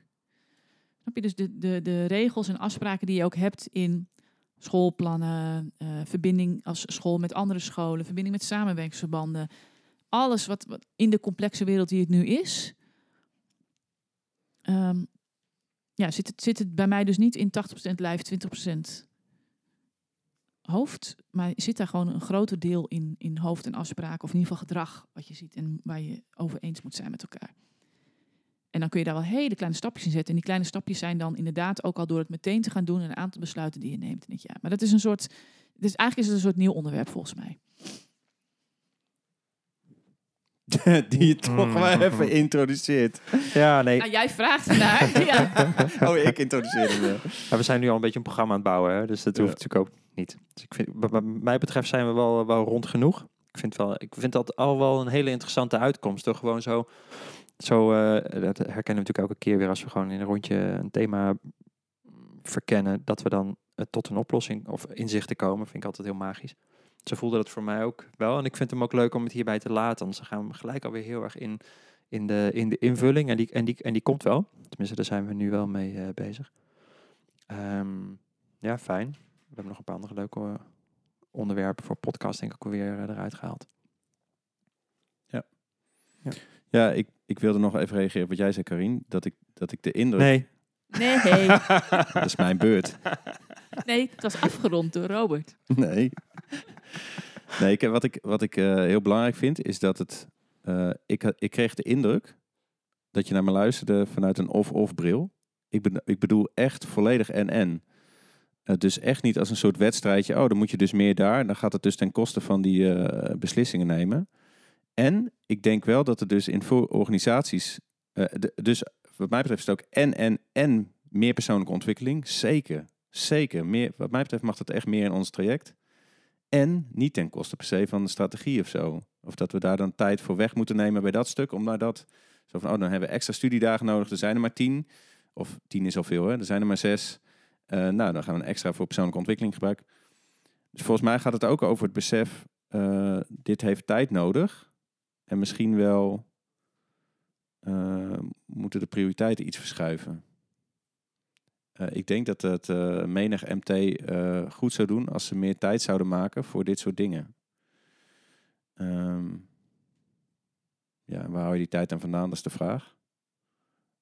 Snap je? Dus de, de, de regels en afspraken die je ook hebt in schoolplannen, eh, verbinding als school met andere scholen, verbinding met samenwerkingsverbanden. Alles wat, wat in de complexe wereld die het nu is, ehm, ja, zit, het, zit het bij mij dus niet in 80% lijf, 20% hoofd. Maar zit daar gewoon een groter deel in, in hoofd en afspraken, of in ieder geval gedrag wat je ziet en waar je over eens moet zijn met elkaar. En dan kun je daar wel hele kleine stapjes in zetten. En die kleine stapjes zijn dan inderdaad ook al door het meteen te gaan doen en een aantal besluiten die je neemt in het jaar. Maar dat is een soort, dus eigenlijk is het een soort nieuw onderwerp volgens mij. [laughs] die je toch Mm. wel even introduceert. Ja, nee. Nou, jij vraagt ernaar. [laughs] ja. Oh, ik introduceer hem. we zijn nu al een beetje een programma aan het bouwen, hè? dus dat Ja. hoeft natuurlijk ook niet. Dus ik vind, wat wat mij betreft zijn we wel, wel rond genoeg. Ik vind, wel, ik vind dat al wel een hele interessante uitkomst. Toch gewoon zo, zo eh, dat herkennen we natuurlijk elke keer weer als we gewoon in een rondje een thema verkennen, dat we dan tot een oplossing of inzichten komen. Vind ik altijd heel magisch. Zo voelde dat voor mij ook wel. En ik vind hem ook leuk om het hierbij te laten. Anders gaan we gelijk alweer heel erg in, in, de, in de invulling. En die, en, die, en die komt wel. Tenminste, daar zijn we nu wel mee eh, bezig. Ehm, ja, fijn. We hebben nog een paar andere leuke eh, onderwerpen voor podcast, denk ik, ook weer eruit gehaald. Ja, ik, ik wilde nog even reageren op wat jij zei, Karin. Dat ik, dat ik de indruk... Nee. Nee, [laughs] Dat is mijn beurt. nee, het was afgerond door Robert. Nee. Nee, ik, wat ik, wat ik eh, heel belangrijk vind, is dat het... eh, ik, ik kreeg de indruk dat je naar me luisterde vanuit een of-of bril. Ik, ben, ik bedoel echt volledig en-en. Eh, dus echt niet als een soort wedstrijdje. Oh, dan moet je dus meer daar. Dan gaat het dus ten koste van die eh, beslissingen nemen. En ik denk wel dat er dus in voor organisaties... eh, dus wat mij betreft is het ook en, en, en meer persoonlijke ontwikkeling. Zeker, zeker. Meer, wat mij betreft mag dat echt meer in ons traject. En niet ten koste per se van de strategie of zo. Of dat we daar dan tijd voor weg moeten nemen bij dat stuk. Om naar dat, zo van, oh, dan hebben we extra studiedagen nodig. Er zijn er maar tien. Of tien is al veel, hè. Er zijn er maar zes. Eh, nou, dan gaan we extra voor persoonlijke ontwikkeling gebruiken. Dus volgens mij gaat het ook over het besef, eh, dit heeft tijd nodig. En misschien wel eh, moeten de prioriteiten iets verschuiven. Eh, ik denk dat het eh, menig MT goed zou doen als ze meer tijd zouden maken voor dit soort dingen. Ehm, ja, waar hou je die tijd dan vandaan? Dat is de vraag.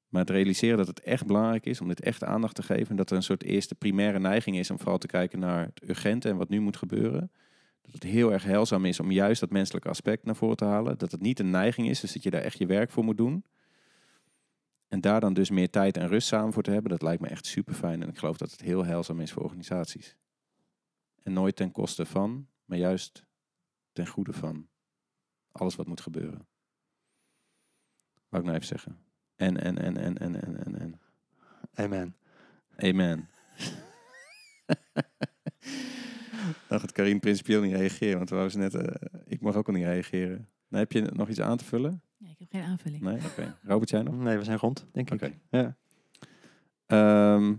Maar het realiseren dat het echt belangrijk is om dit echt aandacht te geven. En dat er een soort eerste primaire neiging is om vooral te kijken naar het urgente en wat nu moet gebeuren. Dat het heel erg heilzaam is om juist dat menselijke aspect naar voren te halen. Dat het niet een neiging is, dus dat je daar echt je werk voor moet doen. En daar dan dus meer tijd en rust samen voor te hebben, dat lijkt me echt super fijn. En ik geloof dat het heel heilzaam is voor organisaties. En nooit ten koste van, maar juist ten goede van alles wat moet gebeuren. Wou ik nou even zeggen. En, en, en, en, en, en, en, en. Amen. Amen. [laughs] [laughs] Dan gaat Karin principieel niet reageren, want we wou ze net, eh, ik mag ook al niet reageren. Nou, heb je nog iets aan te vullen? Nee, ik heb geen aanvulling. Nee? Oké. Robert, jij nog? Nee, we zijn rond, denk ik. Oké. Ja. Ehm,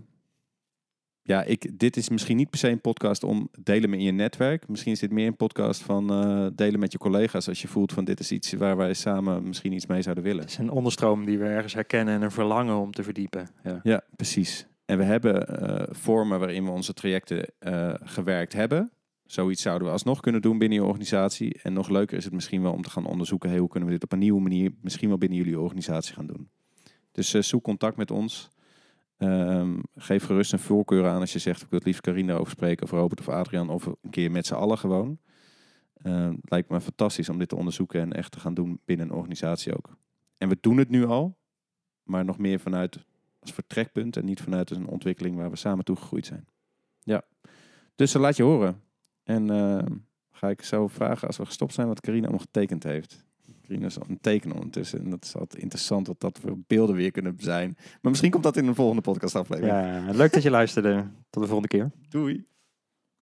ja, ik, dit is misschien niet per se een podcast om delen met in je netwerk. Misschien is dit meer een podcast van eh, delen met je collega's als je voelt van dit is iets waar wij samen misschien iets mee zouden willen. Het is een onderstroom die we ergens herkennen en een verlangen om te verdiepen. Ja. Ja, precies. En we hebben eh, vormen waarin we onze trajecten eh, gewerkt hebben. Zoiets zouden we alsnog kunnen doen binnen je organisatie. En nog leuker is het misschien wel om te gaan onderzoeken... Hoe kunnen we dit op een nieuwe manier misschien wel binnen jullie organisatie gaan doen. Dus eh, zoek contact met ons. Ehm, geef gerust een voorkeur aan als je zegt... ik wil het liefst Carina over spreken of Robert of Adriaan... of een keer met z'n allen gewoon. Ehm, lijkt me fantastisch om dit te onderzoeken en echt te gaan doen binnen een organisatie ook. En we doen het nu al, maar nog meer vanuit als vertrekpunt en niet vanuit een ontwikkeling waar we samen toegegroeid zijn. Ja, dus uh, laat je horen. En uh, ga ik zo vragen als we gestopt zijn wat Carina allemaal getekend heeft. Carina is al een teken ondertussen en dat is altijd interessant wat dat voor beelden weer kunnen zijn. Maar misschien komt dat in een volgende podcastaflevering. Ja, leuk dat je luisterde. Tot de volgende keer. Doei.